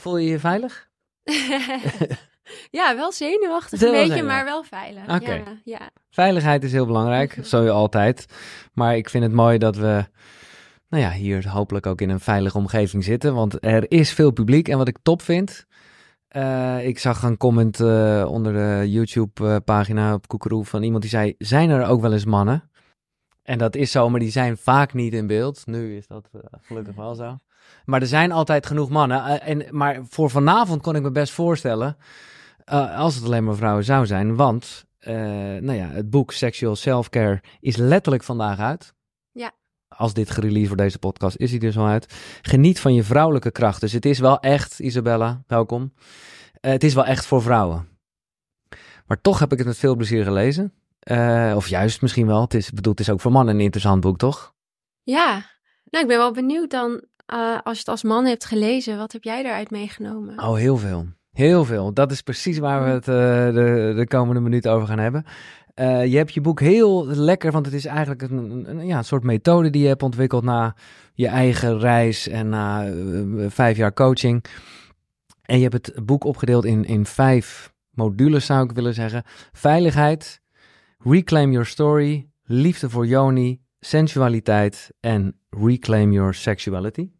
Voel je je veilig? ja, wel zenuwachtig Wel een beetje, zenuwachtig. maar wel veilig. Ja, ja. Veiligheid is heel belangrijk, Mhm. zo je altijd. Maar ik vind het mooi dat we nou ja, hier hopelijk ook in een veilige omgeving zitten. Want er is veel publiek. En wat ik top vind. eh, ik zag een comment eh, onder de YouTube-pagina op Koekeroe van iemand die zei: Zijn er ook wel eens mannen? En dat is zo, maar die zijn vaak niet in beeld. Nu is dat eh, gelukkig wel zo. Maar er zijn altijd genoeg mannen. Eh, en, maar voor vanavond kon ik me best voorstellen. eh, als het alleen maar vrouwen zou zijn. Want eh, nou ja, het boek Sexual Self-Care is letterlijk vandaag uit. Ja. Als dit gereleased wordt, deze podcast, is hij dus al uit. Geniet van je vrouwelijke kracht. Dus het is wel echt, Isabella, welkom. Het is wel echt voor vrouwen. Maar toch heb ik het met veel plezier gelezen. Of juist misschien wel. Het is, ik bedoel, het is ook voor mannen een interessant boek, toch? Ja, nou, ik ben wel benieuwd dan, eh, als je het als man hebt gelezen, wat heb jij daaruit meegenomen? Oh, heel veel. Heel veel. Dat is precies waar we het eh, de, de komende minuut over gaan hebben. Eh, je hebt je boek heel lekker, want het is eigenlijk een, een, ja, een soort methode die je hebt ontwikkeld na je eigen reis en na vijf jaar coaching. En je hebt het boek opgedeeld in, in vijf modules, zou ik willen zeggen. Veiligheid, reclaim your story, liefde voor Joni, sensualiteit en reclaim your sexuality.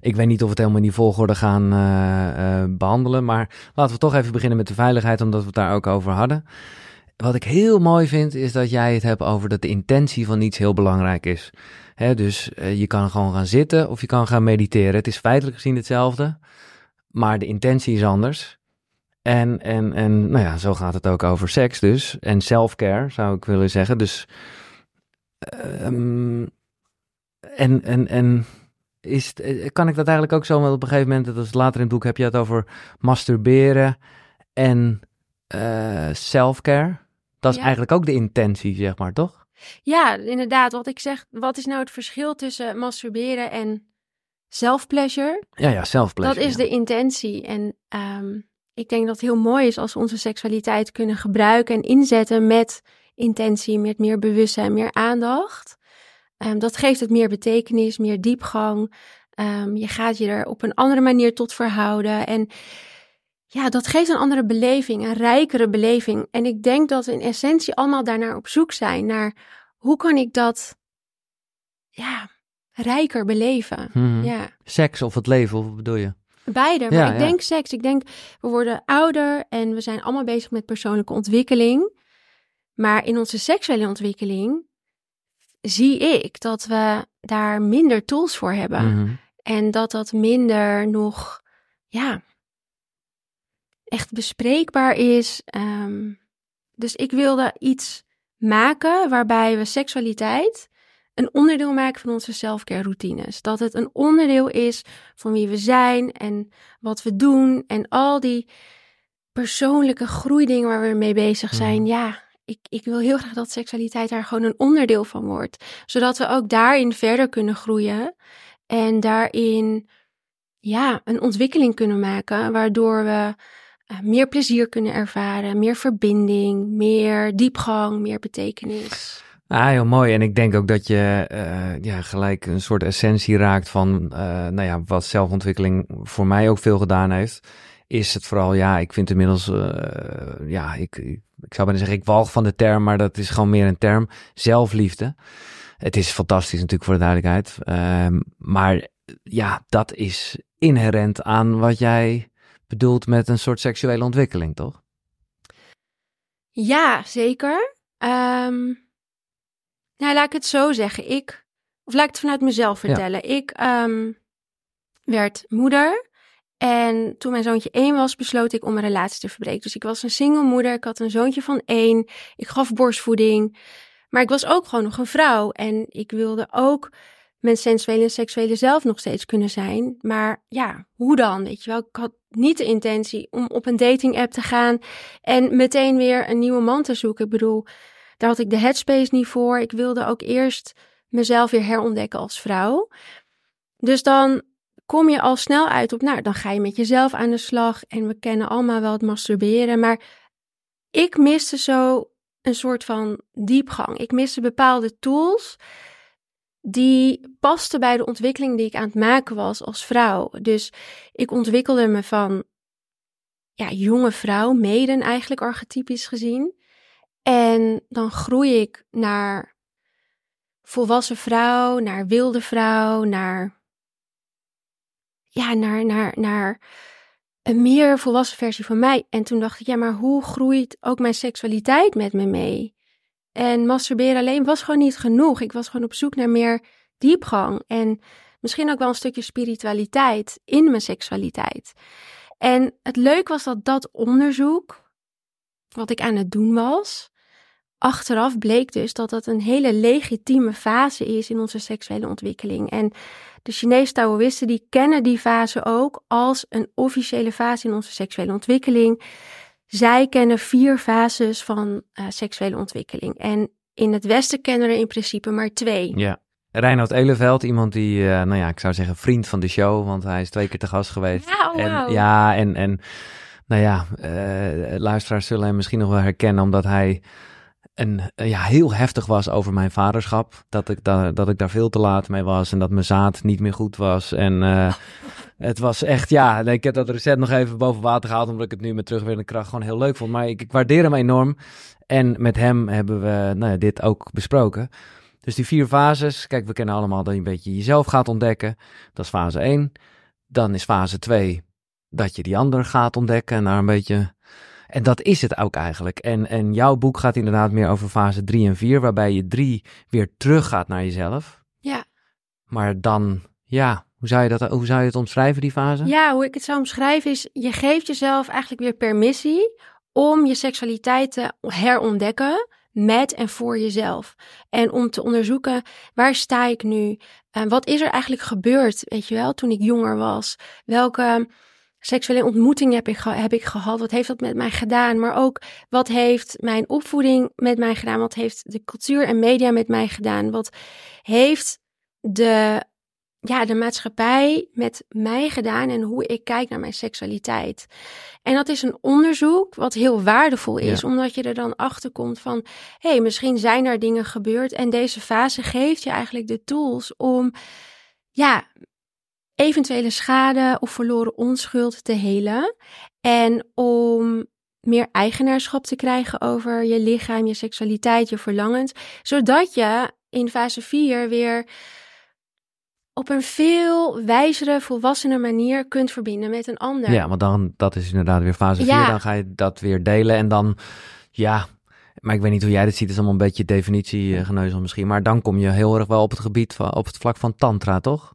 Ik weet niet of we het helemaal in die volgorde gaan eh, eh, behandelen. Maar laten we toch even beginnen met de veiligheid, omdat we het daar ook over hadden. Wat ik heel mooi vind, is dat jij het hebt over dat de intentie van iets heel belangrijk is. Hè, dus eh, je kan gewoon gaan zitten of je kan gaan mediteren. Het is feitelijk gezien hetzelfde, maar de intentie is anders. En, en, en nou ja, zo gaat het ook over seks dus. En self-care, zou ik willen zeggen. Dus. ehm, en, en, en is, het- eh, kan ik dat eigenlijk ook zo, want op een gegeven moment, dat is later in het boek, heb je het over masturberen en eh self-care. Dat is Ja. eigenlijk ook de intentie, zeg maar, toch? Ja, inderdaad, wat ik zeg, wat is nou het verschil tussen masturberen en self-pleasure? Ja, ja, self-pleasure. Dat is ja. de intentie. En ehm, ik denk dat het heel mooi is als we onze seksualiteit kunnen gebruiken en inzetten met intentie, met meer bewustzijn, meer aandacht. Ehm, dat geeft het meer betekenis, meer diepgang. Ehm, je gaat je er op een andere manier tot verhouden. En ja, dat geeft een andere beleving, een rijkere beleving. En ik denk dat we in essentie allemaal daarnaar op zoek zijn. Naar hoe kan ik dat ja, rijker beleven? Mhm. Ja. Seks of het leven, of wat bedoel je? Beide, maar Ja, ik ja. denk seks. Ik denk, we worden ouder en we zijn allemaal bezig met persoonlijke ontwikkeling. Maar in onze seksuele ontwikkeling zie ik dat we daar minder tools voor hebben. Mhm. En dat dat minder nog, ja, echt bespreekbaar is. Ehm, dus ik wilde iets maken waarbij we seksualiteit een onderdeel maken van onze selfcare routines. Dat het een onderdeel is van wie we zijn en wat we doen en al die persoonlijke groeidingen waar we mee bezig zijn. Mhm. Ja, ik, ik wil heel graag dat seksualiteit daar gewoon een onderdeel van wordt. Zodat we ook daarin verder kunnen groeien en daarin ja, een ontwikkeling kunnen maken, waardoor we eh, meer plezier kunnen ervaren, meer verbinding, meer diepgang, meer betekenis. Ah, heel mooi. En ik denk ook dat je eh, ja, gelijk een soort essentie raakt van, eh, nou ja, wat zelfontwikkeling voor mij ook veel gedaan heeft. Is het vooral, ja, ik vind inmiddels, ja, ik, ik, zou bijna zeggen, ik walg van de term, maar dat is gewoon meer een term. Zelfliefde. Het is fantastisch natuurlijk voor de duidelijkheid. Ehm, maar ja, dat is inherent aan wat jij bedoelt met een soort seksuele ontwikkeling, toch? Ja, zeker. Ehm, nou, laat ik het zo zeggen. Ik, of laat ik het vanuit mezelf Ja. vertellen. Ik ehm, werd moeder. En toen mijn zoontje één was, besloot ik om een relatie te verbreken. Dus ik was een single moeder. Ik had een zoontje van één. Ik gaf borstvoeding. Maar ik was ook gewoon nog een vrouw. En ik wilde ook mijn sensuele en seksuele zelf nog steeds kunnen zijn. Maar ja, hoe dan? Weet je wel, ik had niet de intentie om op een dating app te gaan en meteen weer een nieuwe man te zoeken. Ik bedoel, daar had ik de headspace niet voor. Ik wilde ook eerst mezelf weer herontdekken als vrouw. Dus dan kom je al snel uit op, nou, dan ga je met jezelf aan de slag. En we kennen allemaal wel het masturberen. Maar ik miste zo een soort van diepgang. Ik miste bepaalde tools die paste bij de ontwikkeling die ik aan het maken was als vrouw. Dus ik ontwikkelde me van ja, jonge vrouw, meden eigenlijk archetypisch gezien. En dan groei ik naar volwassen vrouw, naar wilde vrouw, naar ja, naar, naar, naar een meer volwassen versie van mij. En toen dacht ik, ja, maar hoe groeit ook mijn seksualiteit met me mee? En masturberen alleen was gewoon niet genoeg. Ik was gewoon op zoek naar meer diepgang. En misschien ook wel een stukje spiritualiteit in mijn seksualiteit. En het leuk was dat dat onderzoek, wat ik aan het doen was, achteraf bleek dus dat dat een hele legitieme fase is in onze seksuele ontwikkeling. En de Chinese Taoïsten die kennen die fase ook als een officiële fase in onze seksuele ontwikkeling. Zij kennen vier fases van uh, seksuele ontwikkeling. En in het Westen kennen er in principe maar twee. Ja. Reinoud Eleveld, iemand die, uh, nou ja, ik zou zeggen vriend van de show, want hij is twee keer te gast geweest. Ja, wow. en, ja en, en nou ja, uh, luisteraars zullen hem misschien nog wel herkennen, omdat hij en ja, heel heftig was over mijn vaderschap. Dat ik, daar dat ik daar veel te laat mee was en dat mijn zaad niet meer goed was. En uh, het was echt, ja, ik heb dat recent nog even boven water gehaald, omdat ik het nu met terugwerkende kracht gewoon heel leuk vond. Maar ik, ik waardeer hem enorm. En met hem hebben we nou ja, dit ook besproken. Dus die vier fases, kijk, we kennen allemaal dat je een beetje jezelf gaat ontdekken. Dat is fase 1. Dan is fase 2 dat je die ander gaat ontdekken en daar een beetje en dat is het ook eigenlijk. En, en jouw boek gaat inderdaad meer over fase 3 en 4, waarbij je 3 weer terug gaat naar jezelf. Ja. Maar dan, ja, hoe zou, je dat, hoe zou je het omschrijven, die fase? Ja, hoe ik het zou omschrijven is, je geeft jezelf eigenlijk weer permissie om je seksualiteit te herontdekken met en voor jezelf. En om te onderzoeken, waar sta ik nu? En wat is er eigenlijk gebeurd, weet je wel, toen ik jonger was? Welke seksuele ontmoeting heb ik, heb ik gehad? Wat heeft dat met mij gedaan? Maar ook wat heeft mijn opvoeding met mij gedaan? Wat heeft de cultuur en media met mij gedaan? Wat heeft de, ja, de maatschappij met mij gedaan en hoe ik kijk naar mijn seksualiteit? En dat is een onderzoek wat heel waardevol is, omdat je er dan achter komt van: hé, hey, misschien zijn er dingen gebeurd en deze fase geeft je eigenlijk de tools om ja, eventuele schade of verloren onschuld te helen. En om meer eigenaarschap te krijgen over je lichaam, je seksualiteit, je verlangens. Zodat je in fase 4 weer op een veel wijzere, volwassene manier kunt verbinden met een ander. Ja, want dan, dat is inderdaad weer fase 4. Dan ga je dat weer delen en dan, ja, maar ik weet niet hoe jij dit ziet. Het is allemaal een beetje definitiegeneuzel misschien. Maar dan kom je heel erg wel op het gebied van, op het vlak van tantra, toch?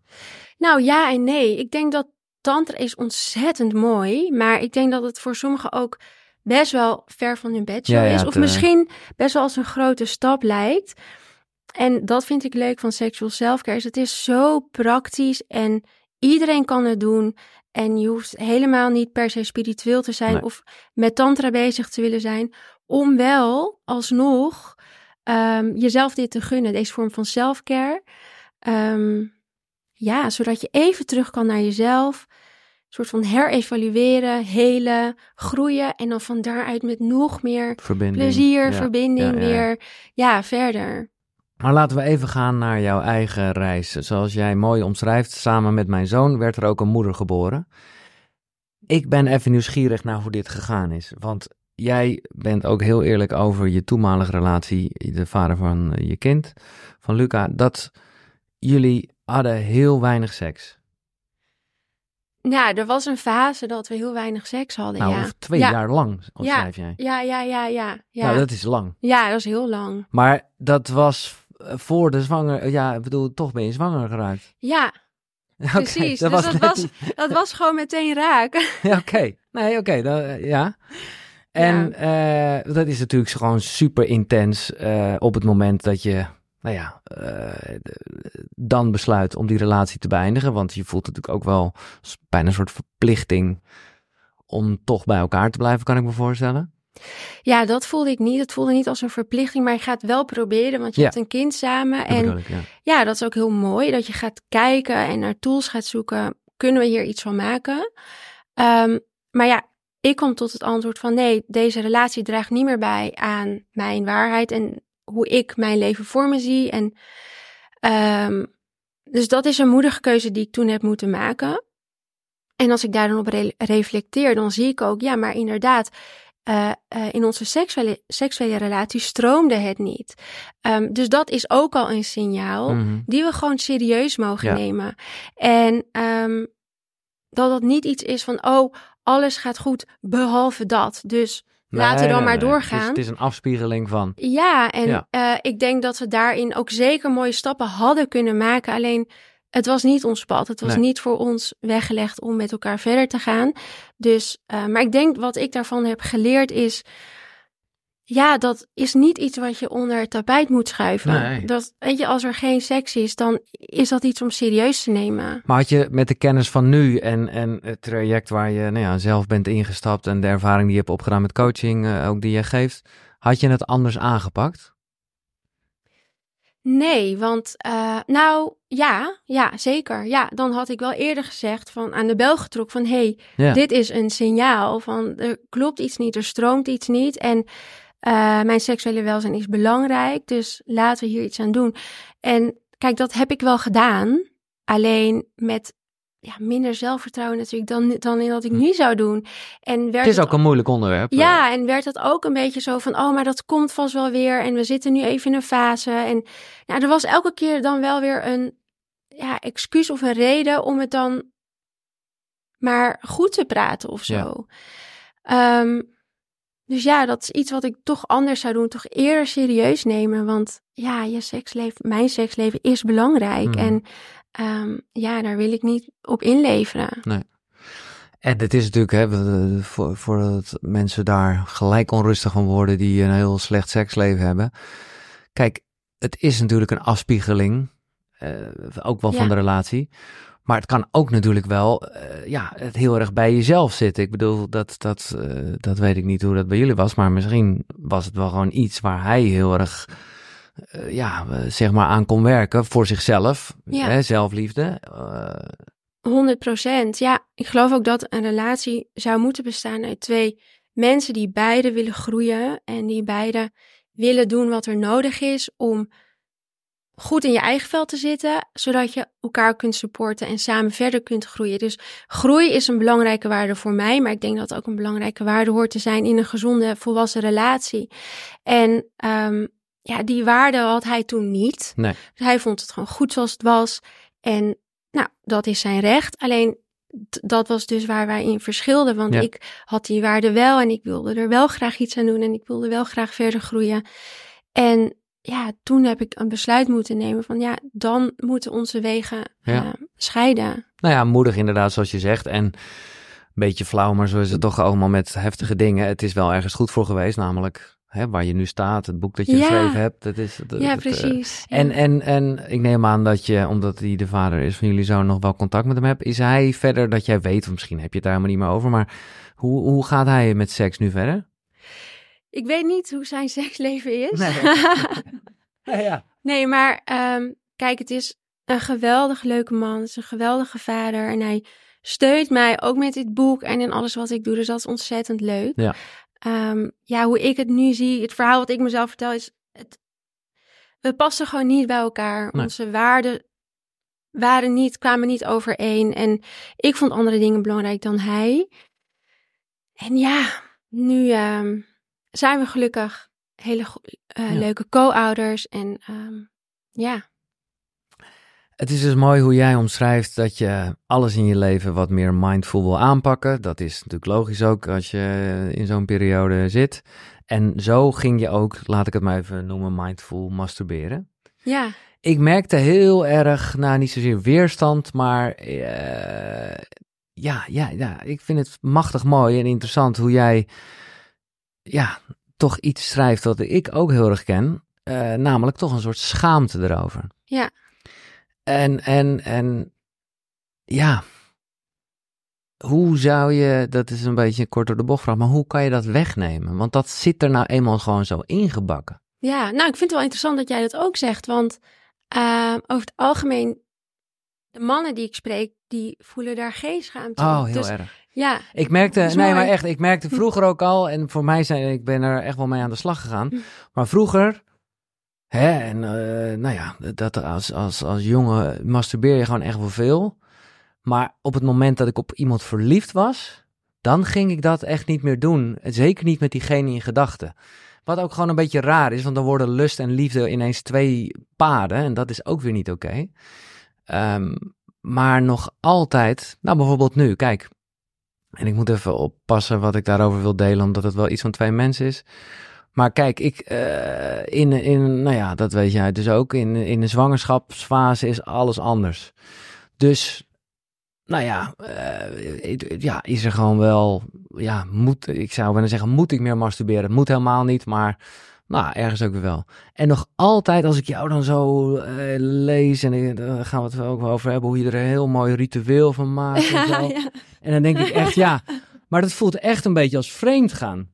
Nou ja en nee. Ik denk dat tantra is ontzettend mooi, maar ik denk dat het voor sommigen ook best wel ver van hun bedshow is. Of misschien best wel als een grote stap lijkt. En dat vind ik leuk van sexual self-care. Is het is zo praktisch en iedereen kan het doen. En je hoeft helemaal niet per se spiritueel te zijn of met tantra bezig te willen zijn. Om wel alsnog um, jezelf dit te gunnen. Deze vorm van self-care. Um, ja, zodat je even terug kan naar jezelf. Een soort van herevalueren, helen, groeien. En dan van daaruit met nog meer plezier, verbinding weer ja, verder. Maar laten we even gaan naar jouw eigen reis. Zoals jij mooi omschrijft, samen met mijn zoon werd er ook een moeder geboren. Ik ben even nieuwsgierig naar hoe dit gegaan is. Want jij bent ook heel eerlijk over je toenmalige relatie, de vader van je kind, van Luca, dat jullie hadden heel weinig seks. Ja, er was een fase dat we heel weinig seks hadden. Nou, ja. twee jaar lang, ja. schrijf jij. Ja, ja, ja, ja. ja. Nou, dat is lang. Ja, dat is heel lang. Maar dat was voor de zwanger. Ja, ik bedoel, toch ben je zwanger geraakt. Ja, precies. dat dus was dat, was, dat was gewoon meteen raak. ja, oké. Nee, oké. ja. En uh, dat is natuurlijk gewoon super intens uh, op het moment dat je nou ja, uh, dan besluit om die relatie te beëindigen. Want je voelt natuurlijk ook wel bijna een soort verplichting om toch bij elkaar te blijven, kan ik me voorstellen. Ja, dat voelde ik niet. Het voelde niet als een verplichting, maar je gaat wel proberen, want je hebt een kind samen. en ik, ja. ja. dat is ook heel mooi dat je gaat kijken en naar tools gaat zoeken. Kunnen we hier iets van maken? Um, maar ja, ik kom tot het antwoord van nee, deze relatie draagt niet meer bij aan mijn waarheid en hoe ik mijn leven voor me zie. En Ehm, dus dat is een moedige keuze die ik toen heb moeten maken. En als ik daar dan op re- reflecteer, dan zie ik ook, ja, maar inderdaad, uh, uh, in onze seksuele, seksuele relatie stroomde het niet. Um, dus dat is ook al een signaal Mm. Mhm. die we gewoon serieus mogen Ja. nemen. En um, dat dat niet iets is van, oh, alles gaat goed behalve dat. Dus laten we dan maar doorgaan. Het is, het is een afspiegeling van. Ja, en Ja. eh, ik denk dat we daarin ook zeker mooie stappen hadden kunnen maken. Alleen het was niet ons pad. Het was Nee. niet voor ons weggelegd om met elkaar verder te gaan. Dus, eh, maar ik denk wat ik daarvan heb geleerd is. Ja, dat is niet iets wat je onder het tapijt moet schuiven. Nee. Dat, weet je, als er geen seks is, dan is dat iets om serieus te nemen. Maar had je met de kennis van nu en, en het traject waar je nou ja, zelf bent ingestapt en de ervaring die je hebt opgedaan met coaching, eh, ook die je geeft, had je het anders aangepakt? Nee, want uh, nou ja, ja, zeker. Ja, dan had ik wel eerder gezegd van aan de bel getrokken van hé, hey, dit is een signaal van er klopt iets niet, er stroomt iets niet en uh, mijn seksuele welzijn is belangrijk, dus laten we hier iets aan doen. En kijk, dat heb ik wel gedaan, alleen met ja, minder zelfvertrouwen natuurlijk dan, dan in wat ik nu zou doen. En werd Het is ook een moeilijk onderwerp. ja, en werd dat ook een beetje zo van, oh, maar dat komt vast wel weer. En we zitten nu even in een fase. En nou, er was elke keer dan wel weer een ja, excuus of een reden om het dan maar goed te praten of zo. Ja. Um, dus ja, dat is iets wat ik toch anders zou doen. Toch eerder serieus nemen. Want ja, je seksleven, mijn seksleven is belangrijk. Mhm. En um, ja, daar wil ik niet op inleveren. Nee. En het is natuurlijk, hè, voor, voordat mensen daar gelijk onrustig van worden die een heel slecht seksleven hebben. Kijk, het is natuurlijk een afspiegeling, uh, ook wel ja. van de relatie. Maar het kan ook natuurlijk wel, uh, ja, het heel erg bij jezelf zitten. Ik bedoel, dat, dat, uh, dat weet ik niet hoe dat bij jullie was. Maar misschien was het wel gewoon iets waar hij heel erg, uh, ja, zeg maar aan kon werken voor zichzelf. Ja. Hè, zelfliefde. 100 procent. Ja, ik geloof ook dat een relatie zou moeten bestaan uit twee mensen die beide willen groeien en die beide willen doen wat er nodig is om goed in je eigen vel te zitten, zodat je elkaar kunt supporten en samen verder kunt groeien. Dus groei is een belangrijke waarde voor mij, maar ik denk dat het ook een belangrijke waarde hoort te zijn in een gezonde volwassen relatie. En um, ja, die waarde had hij toen niet. Nee. Dus hij vond het gewoon goed zoals het was. En nou, dat is zijn recht. Alleen dat was dus waar wij in verschilden. Want ja. ik had die waarde wel en ik wilde er wel graag iets aan doen en ik wilde wel graag verder groeien. En ja, toen heb ik een besluit moeten nemen van ja, dan moeten onze wegen ja. uh, scheiden. Nou ja, moedig inderdaad, zoals je zegt. En een beetje flauw, maar zo is het toch allemaal met heftige dingen. Het is wel ergens goed voor geweest, namelijk hè, waar je nu staat, het boek dat je Ja. geschreven hebt. Dat is, dat, ja, dat, eh, precies. En, en, en ik neem aan dat je, omdat hij de vader is van jullie zoon, nog wel contact met hem hebt. Is hij verder dat jij weet, of misschien heb je het daar helemaal niet meer over, maar hoe, hoe gaat hij met seks nu verder? Ik weet niet hoe zijn seksleven is. Nee. Ja, ja. Nee, maar um, kijk, het is een geweldig leuke man. Het is een geweldige vader. En hij steunt mij ook met dit boek en in alles wat ik doe. Dus dat is ontzettend leuk. Ja. Um, ja, hoe ik het nu zie, het verhaal wat ik mezelf vertel, is... Het, we passen gewoon niet bij elkaar. Nee. Onze waarden waren niet, kwamen niet overeen. En ik vond andere dingen belangrijk dan hij. En ja, nu um, zijn we gelukkig hele uh, Ja. leuke co-ouders. En um, ja. Het is dus mooi hoe jij omschrijft dat je alles in je leven wat meer mindful wil aanpakken. Dat is natuurlijk logisch ook als je in zo'n periode zit. En zo ging je ook, laat ik het maar even noemen, mindful masturberen. Ja. Ik merkte heel erg, nou niet zozeer weerstand, maar uh, ja, ja, ja, ik vind het machtig mooi en interessant hoe jij, ja, toch iets schrijft wat ik ook heel erg ken. Uh, namelijk toch een soort schaamte erover. Ja. En, en, en ja, hoe zou je, dat is een beetje een kort door de bocht vraag, maar hoe kan je dat wegnemen? Want dat zit er nou eenmaal gewoon zo ingebakken. Ja, nou, ik vind het wel interessant dat jij dat ook zegt, want uh, over het algemeen, de mannen die ik spreek, die voelen daar geen schaamte Oh, heel dus, erg. Ja. Ik merkte, nee, mooi. maar echt, ik merkte vroeger ook al, en voor mij zijn, ik ben er echt wel mee aan de slag gegaan, Hm. maar vroeger Hè, en uh, nou ja, dat als, als, als jongen masturbeer je gewoon echt wel veel. Maar op het moment dat ik op iemand verliefd was, dan ging ik dat echt niet meer doen. Zeker niet met diegene in gedachten. Wat ook gewoon een beetje raar is, want dan worden lust en liefde ineens twee paden. En dat is ook weer niet oké. Okay. Um, maar nog altijd, nou bijvoorbeeld nu, kijk. En ik moet even oppassen wat ik daarover wil delen, omdat het wel iets van twee mensen is. Maar kijk, ik, uh, in, in, nou ja, dat weet jij dus ook. In, in de zwangerschapsfase is alles anders. Dus, nou ja, uh, ja, is er gewoon wel, ja, moet, ik zou willen zeggen, moet ik meer masturberen? Het moet helemaal niet, maar nou, ergens ook weer wel. En nog altijd, als ik jou dan zo uh, lees, en daar gaan we het ook wel over hebben, hoe je er een heel mooi ritueel van maakt. En, zo. ja. en dan denk ik echt, ja, maar dat voelt echt een beetje als vreemd gaan.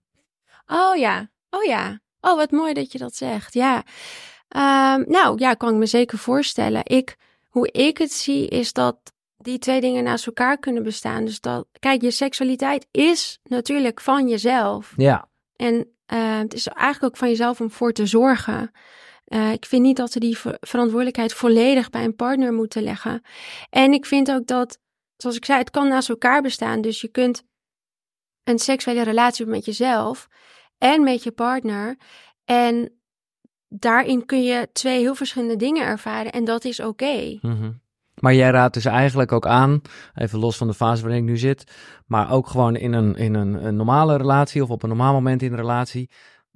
Oh ja, oh ja. Oh, wat mooi dat je dat zegt. Ja. Um, nou, ja, kan ik me zeker voorstellen. Ik, hoe ik het zie, is dat die twee dingen naast elkaar kunnen bestaan. Dus dat, kijk, je seksualiteit is natuurlijk van jezelf. Ja. En uh, het is eigenlijk ook van jezelf om voor te zorgen. Uh, ik vind niet dat we die ver verantwoordelijkheid volledig bij een partner moeten leggen. En ik vind ook dat, zoals ik zei, het kan naast elkaar bestaan. Dus je kunt een seksuele relatie hebben met jezelf en met je partner. En daarin kun je twee heel verschillende dingen ervaren en dat is oké. Okay. -hmm. Maar jij raadt dus eigenlijk ook aan, even los van de fase waarin ik nu zit, maar ook gewoon in een, in een, een normale relatie of op een normaal moment in een relatie,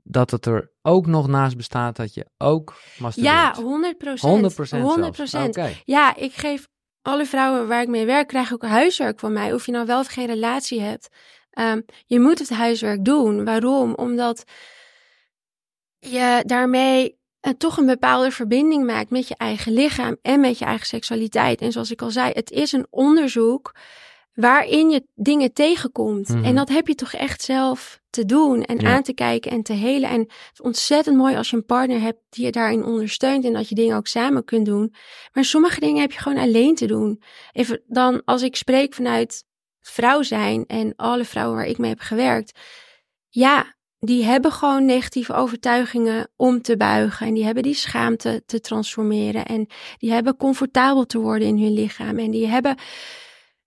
dat het er ook nog naast bestaat dat je ook masturbeert. Ja, 100 procent. 100 procent 100 procent. Ja, ik geef alle vrouwen waar ik mee werk, krijgen ook huiswerk van mij. Of je nou wel of geen relatie hebt. Um, je moet het huiswerk doen. Waarom? Omdat je daarmee en toch een bepaalde verbinding maakt met je eigen lichaam en met je eigen seksualiteit. En zoals ik al zei, het is een onderzoek waarin je dingen tegenkomt. Mm -hmm. En dat heb je toch echt zelf te doen en ja. aan te kijken en te helen. En het is ontzettend mooi als je een partner hebt die je daarin ondersteunt en dat je dingen ook samen kunt doen. Maar sommige dingen heb je gewoon alleen te doen. Even dan als ik spreek vanuit vrouw zijn en alle vrouwen waar ik mee heb gewerkt. Ja, die hebben gewoon negatieve overtuigingen om te buigen. En die hebben die schaamte te transformeren. En die hebben comfortabel te worden in hun lichaam. En die hebben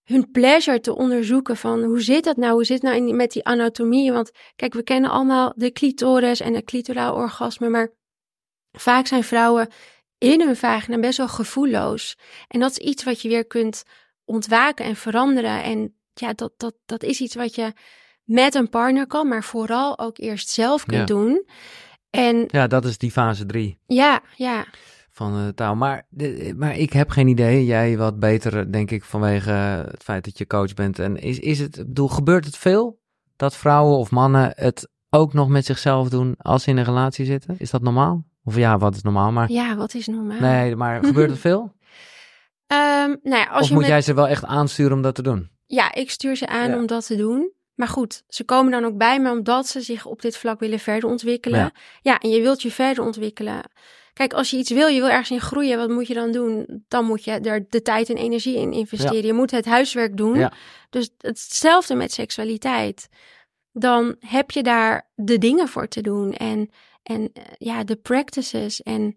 hun pleasure te onderzoeken van hoe zit dat nou? Hoe zit het nou in, met die anatomie? Want kijk, we kennen allemaal de clitoris en het clitoraal orgasme. Maar vaak zijn vrouwen in hun vagina best wel gevoelloos. En dat is iets wat je weer kunt ontwaken en veranderen. En ja, dat, dat, dat is iets wat je met een partner kan, maar vooral ook eerst zelf kunt Ja. doen. En Ja, dat is die fase drie ja, ja, van de taal. Maar, de- maar ik heb geen idee. Jij wat beter, denk ik, vanwege het feit dat je coach bent. En is, is het, bedoel, gebeurt het veel dat vrouwen of mannen het ook nog met zichzelf doen als ze in een relatie zitten? Is dat normaal? Of ja, wat is normaal? Maar ja, wat is normaal? nee, maar gebeurt het veel? Ehm, nou ja, als of je moet met- jij ze wel echt aansturen om dat te doen? Ja, ik stuur ze aan Ja. om dat te doen. Maar goed, ze komen dan ook bij me omdat ze zich op dit vlak willen verder ontwikkelen. Ja. Ja, en je wilt je verder ontwikkelen. Kijk, als je iets wil, je wil ergens in groeien, wat moet je dan doen? Dan moet je er de tijd en energie in investeren. Je moet het huiswerk doen. Ja. Dus hetzelfde met seksualiteit. Dan heb je daar de dingen voor te doen en, en eh, ja, de practices. En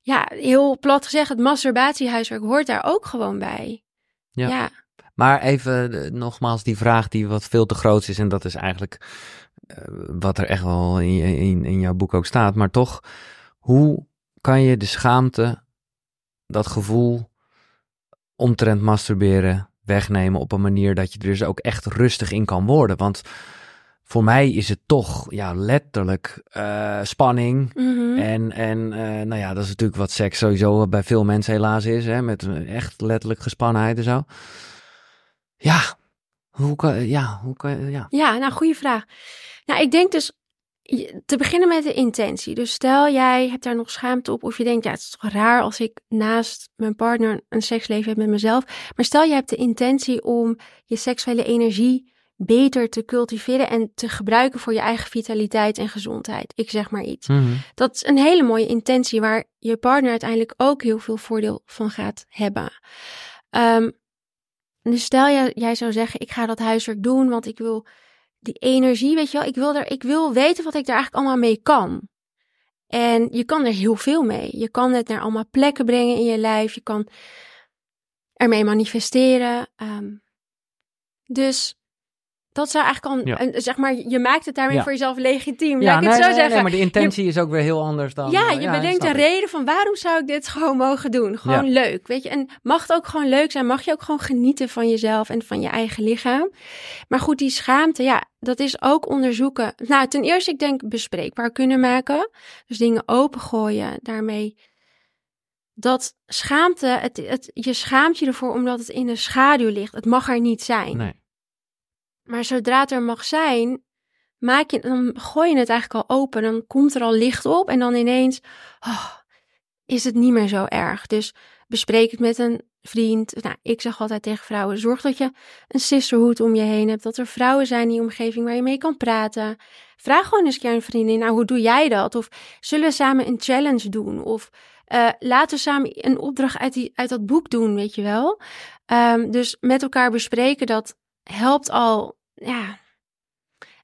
ja, heel plat gezegd, het masturbatiehuiswerk hoort daar ook gewoon bij. Ja. Maar even eh, nogmaals die vraag die wat veel te groot is. En dat is eigenlijk eh, wat er echt wel in, in, in jouw boek ook staat. Maar toch, hoe kan je de schaamte, dat gevoel omtrent masturberen wegnemen op een manier dat je er dus ook echt rustig in kan worden? Want voor mij is het toch ja, letterlijk eh, spanning. Mhm. En, en nou ja, dat is natuurlijk wat seks sowieso bij veel mensen helaas is. Hè, met echt letterlijk gespannenheid en zo. Ja, hoe kan, ja, hoe kan, ja. Ja, nou, goede vraag. Nou, ik denk dus te beginnen met de intentie. Dus stel jij hebt daar nog schaamte op of je denkt, ja, het is toch raar als ik naast mijn partner een seksleven heb met mezelf. Maar stel je hebt de intentie om je seksuele energie beter te cultiveren en te gebruiken voor je eigen vitaliteit en gezondheid. Ik zeg maar iets. Mhm. Dat is een hele mooie intentie waar je partner uiteindelijk ook heel veel voordeel van gaat hebben. Ehm, dus stel je, jij zou zeggen, ik ga dat huiswerk doen, want ik wil die energie, weet je wel, ik wil, er, ik wil weten wat ik daar eigenlijk allemaal mee kan. En je kan er heel veel mee. Je kan het naar allemaal plekken brengen in je lijf. Je kan ermee manifesteren. Ehm, dus dat zou eigenlijk al, Ja. een- zeg maar, je maakt het daarmee Ja. voor jezelf legitiem. Ja, Laat ik nee, het zo nee, nee, zeggen. maar de intentie is ook weer heel anders dan... Ja, eh, je bedenkt een reden van waarom zou ik dit gewoon mogen doen. Gewoon leuk, weet je. En mag het ook gewoon leuk zijn. Mag je ook gewoon genieten van jezelf en van je eigen lichaam. Maar goed, die schaamte, ja, dat is ook onderzoeken. Nou, ten eerste, ik denk bespreekbaar kunnen maken. Dus dingen opengooien, daarmee. Dat schaamte, het, het, je schaamt je ervoor omdat het in de schaduw ligt. Het mag er niet zijn. Nee. Maar zodra het er mag zijn, maak je, dan gooi je het eigenlijk al open. Dan komt er al licht op en dan ineens oh, is het niet meer zo erg. Dus bespreek het met een vriend. Nou, ik zeg altijd tegen vrouwen, zorg dat je een sisterhood om je heen hebt. Dat er vrouwen zijn in je omgeving waar je mee kan praten. Vraag gewoon eens een keer een vriendin, nou, hoe doe jij dat? Of zullen we samen een challenge doen? Of eh, laten we samen een opdracht uit, die, uit dat boek doen, weet je wel? Ehm, dus met elkaar bespreken, dat helpt al, ja,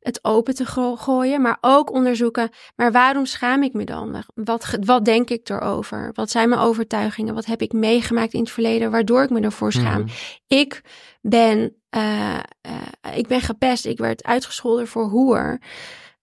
het open te gooien, maar ook onderzoeken, maar waarom schaam ik me dan? Wat, wat denk ik erover? Wat zijn mijn overtuigingen? Wat heb ik meegemaakt in het verleden waardoor ik me ervoor schaam? Mhm. Ik ben, eh, eh, ik ben gepest. Ik werd uitgescholden voor hoer.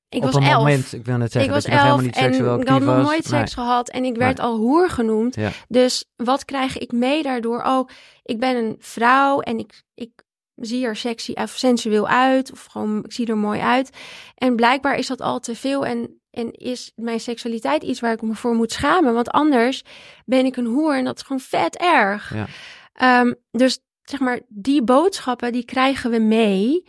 Ik Op was een elf. moment, ik wil net ik zeggen was dat je nog helemaal elf niet en seksueel ik actief had nog was. nooit Nee. seks gehad en ik werd Nee. al hoer genoemd. Ja. Dus wat krijg ik mee daardoor? Oh, ik ben een vrouw en ik, ik zie er sexy of sensueel uit. Of gewoon, ik zie er mooi uit. En blijkbaar is dat al te veel en, en is mijn seksualiteit iets waar ik me voor moet schamen. Want anders ben ik een hoer en dat is gewoon vet erg. Ja. Ehm, dus zeg maar, die boodschappen die krijgen we mee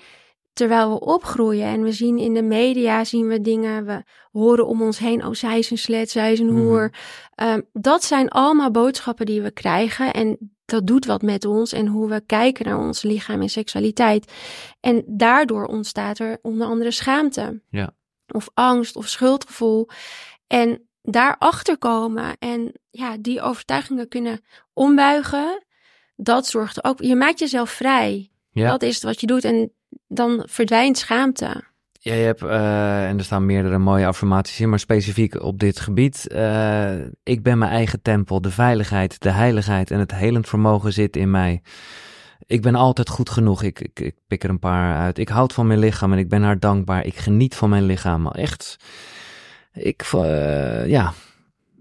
terwijl we opgroeien. En we zien in de media, zien we dingen, we horen om ons heen, oh zij is een slet, zij is een Mhm. hoer. Ehm, dat zijn allemaal boodschappen die we krijgen en dat doet wat met ons en hoe we kijken naar ons lichaam en seksualiteit. En daardoor ontstaat er onder andere schaamte. Ja. Of angst of schuldgevoel. En daarachter komen en ja, die overtuigingen kunnen ombuigen, dat zorgt er ook. Je maakt jezelf vrij. Ja. Dat is wat je doet en dan verdwijnt schaamte. Ja, je hebt, eh, en er staan meerdere mooie affirmaties in, maar specifiek op dit gebied. eh, ik ben mijn eigen tempel, de veiligheid, de heiligheid en het helend vermogen zit in mij. Ik ben altijd goed genoeg. Ik, ik, ik pik er een paar uit. Ik houd van mijn lichaam en ik ben haar dankbaar. Ik geniet van mijn lichaam. Echt, ik, eh, ja,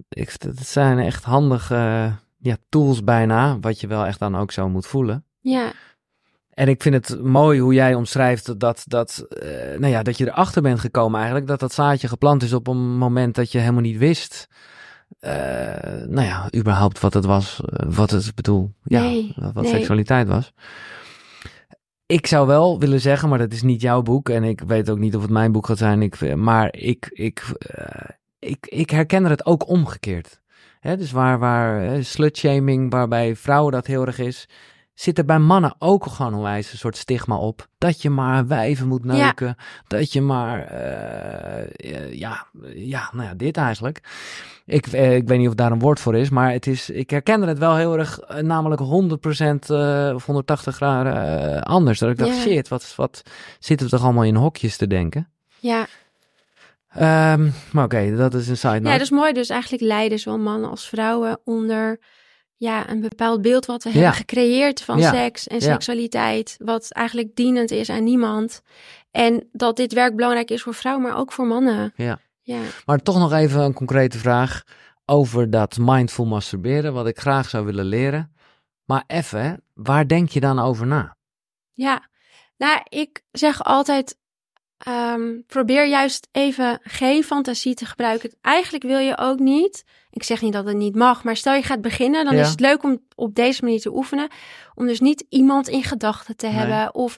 ik, het zijn echt handige ja, tools bijna, wat je wel echt dan ook zo moet voelen. Ja, En ik vind het mooi hoe jij omschrijft dat, dat, eh, nou ja, dat je erachter bent gekomen eigenlijk. Dat dat zaadje geplant is op een moment dat je helemaal niet wist. eh, nou ja, überhaupt wat het was. eh, wat het, bedoel, ja, Nee, wat, nee. seksualiteit was. Ik zou wel willen zeggen, maar dat is niet jouw boek. En ik weet ook niet of het mijn boek gaat zijn. Ik, maar ik, ik, eh, ik, ik herken het ook omgekeerd. Hè, dus waar, waar slutshaming, waarbij vrouwen dat heel erg is, zit er bij mannen ook gewoon onwijs een soort stigma op. Dat je maar wijven moet Ja. neuken. Dat je maar, eh, eh, ja, ja, nou ja, dit eigenlijk. Ik, eh, ik weet niet of daar een woord voor is, maar het is, ik herken het wel heel erg, namelijk 100% eh, of 180 graden anders. Dat ik dacht, Ja. shit, wat, wat zitten we toch allemaal in hokjes te denken? ja. Ehm, maar oké, dat is een side note. ja, dat is mooi. Dus eigenlijk lijden zowel mannen als vrouwen onder ja, een bepaald beeld wat we Ja. hebben gecreëerd van Ja. seks en seksualiteit. Wat eigenlijk dienend is aan niemand. En dat dit werk belangrijk is voor vrouwen, maar ook voor mannen. Ja. Ja, Maar toch nog even een concrete vraag over dat mindful masturberen, wat ik graag zou willen leren. Maar even, waar denk je dan over na? ja. Nou, ik zeg altijd, ehm, probeer juist even geen fantasie te gebruiken. Eigenlijk wil je ook niet, ik zeg niet dat het niet mag, maar stel je gaat beginnen, dan Ja. is het leuk om op deze manier te oefenen. Om dus niet iemand in gedachten te Nee. hebben of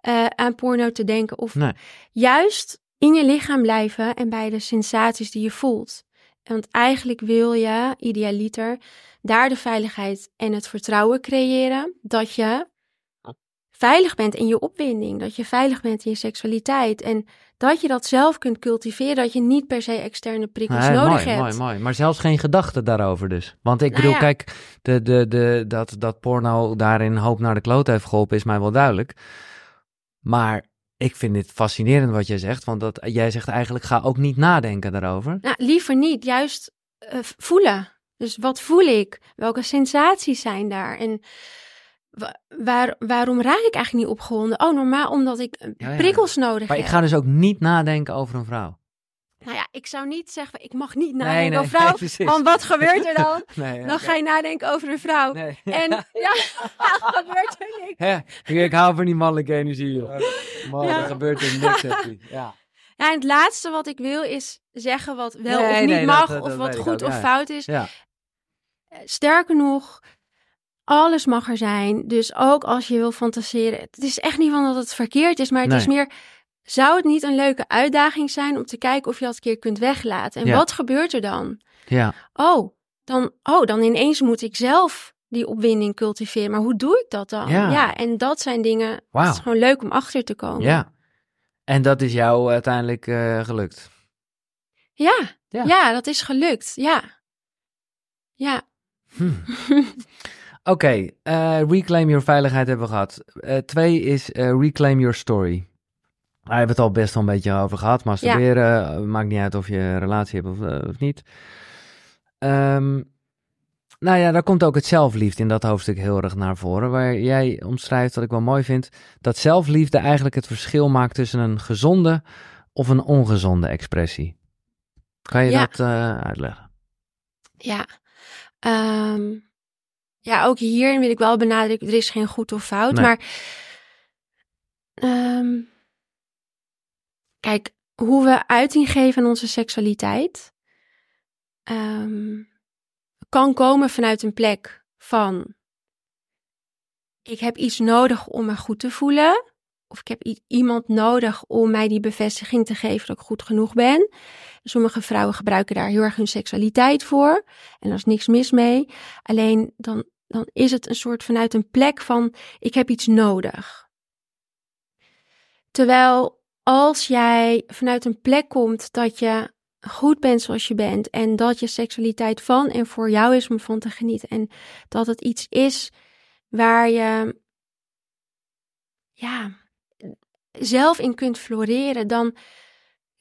eh, aan porno te denken. Of Nee. juist in je lichaam blijven en bij de sensaties die je voelt. Want eigenlijk wil je, idealiter, daar de veiligheid en het vertrouwen creëren dat je veilig bent in je opwinding, dat je veilig bent in je seksualiteit en dat je dat zelf kunt cultiveren, dat je niet per se externe prikkels Nee, nodig mooi, hebt. mooi, mooi. Maar zelfs geen gedachten daarover dus. Want ik Nou bedoel, ja. kijk, de, de, de, dat, dat porno daarin hoop naar de kloot heeft geholpen is mij wel duidelijk. Maar Ik vind dit fascinerend wat jij zegt, want dat, jij zegt eigenlijk ga ook niet nadenken daarover. Nou, liever niet, juist uh, voelen. Dus wat voel ik? Welke sensaties zijn daar? En waar, waarom raak ik eigenlijk niet opgewonden? Oh, normaal omdat ik eh, ja, ja. prikkels nodig maar heb. Maar ik ga dus ook niet nadenken over een vrouw. Nou ja, ik zou niet zeggen, ik mag niet nadenken nee, nee, over vrouw. Nee, want wat gebeurt er dan? nee, dan ga je nadenken over een vrouw. En ja, wat gebeurt er niks. Ja, ik hou van die mannelijke energie. Maar ja. er gebeurt er niks. Ja. Ja, en het laatste wat ik wil is zeggen wat wel of niet mag, dat, dat, of wat goed of fout is. Ja. Eh, sterker nog, alles mag er zijn. Dus ook als je wil fantaseren. Het is echt niet van dat het verkeerd is, maar het is meer zou het niet een leuke uitdaging zijn om te kijken of je dat een keer kunt weglaten? En wat gebeurt er dan? Ja. Oh, dan, oh, dan ineens moet ik zelf die opwinding cultiveren. Maar hoe doe ik dat dan? Ja, ja en dat zijn dingen. Wow. Het is gewoon leuk om achter te komen. Ja. En dat is jou uiteindelijk uh, gelukt? Ja, ja, ja. dat is gelukt. Ja. Ja. Hm. Oké, okay, uh, eh, reclaim your veiligheid hebben we gehad. Uh, twee is reclaim your story. Daar hebben we het al best wel een beetje over gehad. Masturberen, ja. Eh, maakt niet uit of je een relatie hebt of, of niet. Um, nou ja, daar komt ook het zelfliefde in dat hoofdstuk heel erg naar voren. Waar jij omschrijft, wat ik wel mooi vind, dat zelfliefde eigenlijk het verschil maakt tussen een gezonde of een ongezonde expressie. Kan je dat uitleggen? Ja. Um, ja, ook hierin wil ik wel benadrukken, er is geen goed of fout. Nee. Maar um, Kijk, hoe we uiting geven aan onze seksualiteit um, kan komen vanuit een plek van ik heb iets nodig om me goed te voelen. Of ik heb iemand nodig om mij die bevestiging te geven dat ik goed genoeg ben. Sommige vrouwen gebruiken daar heel erg hun seksualiteit voor. En er is niks mis mee. Alleen dan, dan is het een soort vanuit een plek van ik heb iets nodig. Terwijl als jij vanuit een plek komt dat je goed bent zoals je bent en dat je seksualiteit van en voor jou is om van te genieten en dat het iets is waar je ja, zelf in kunt floreren, dan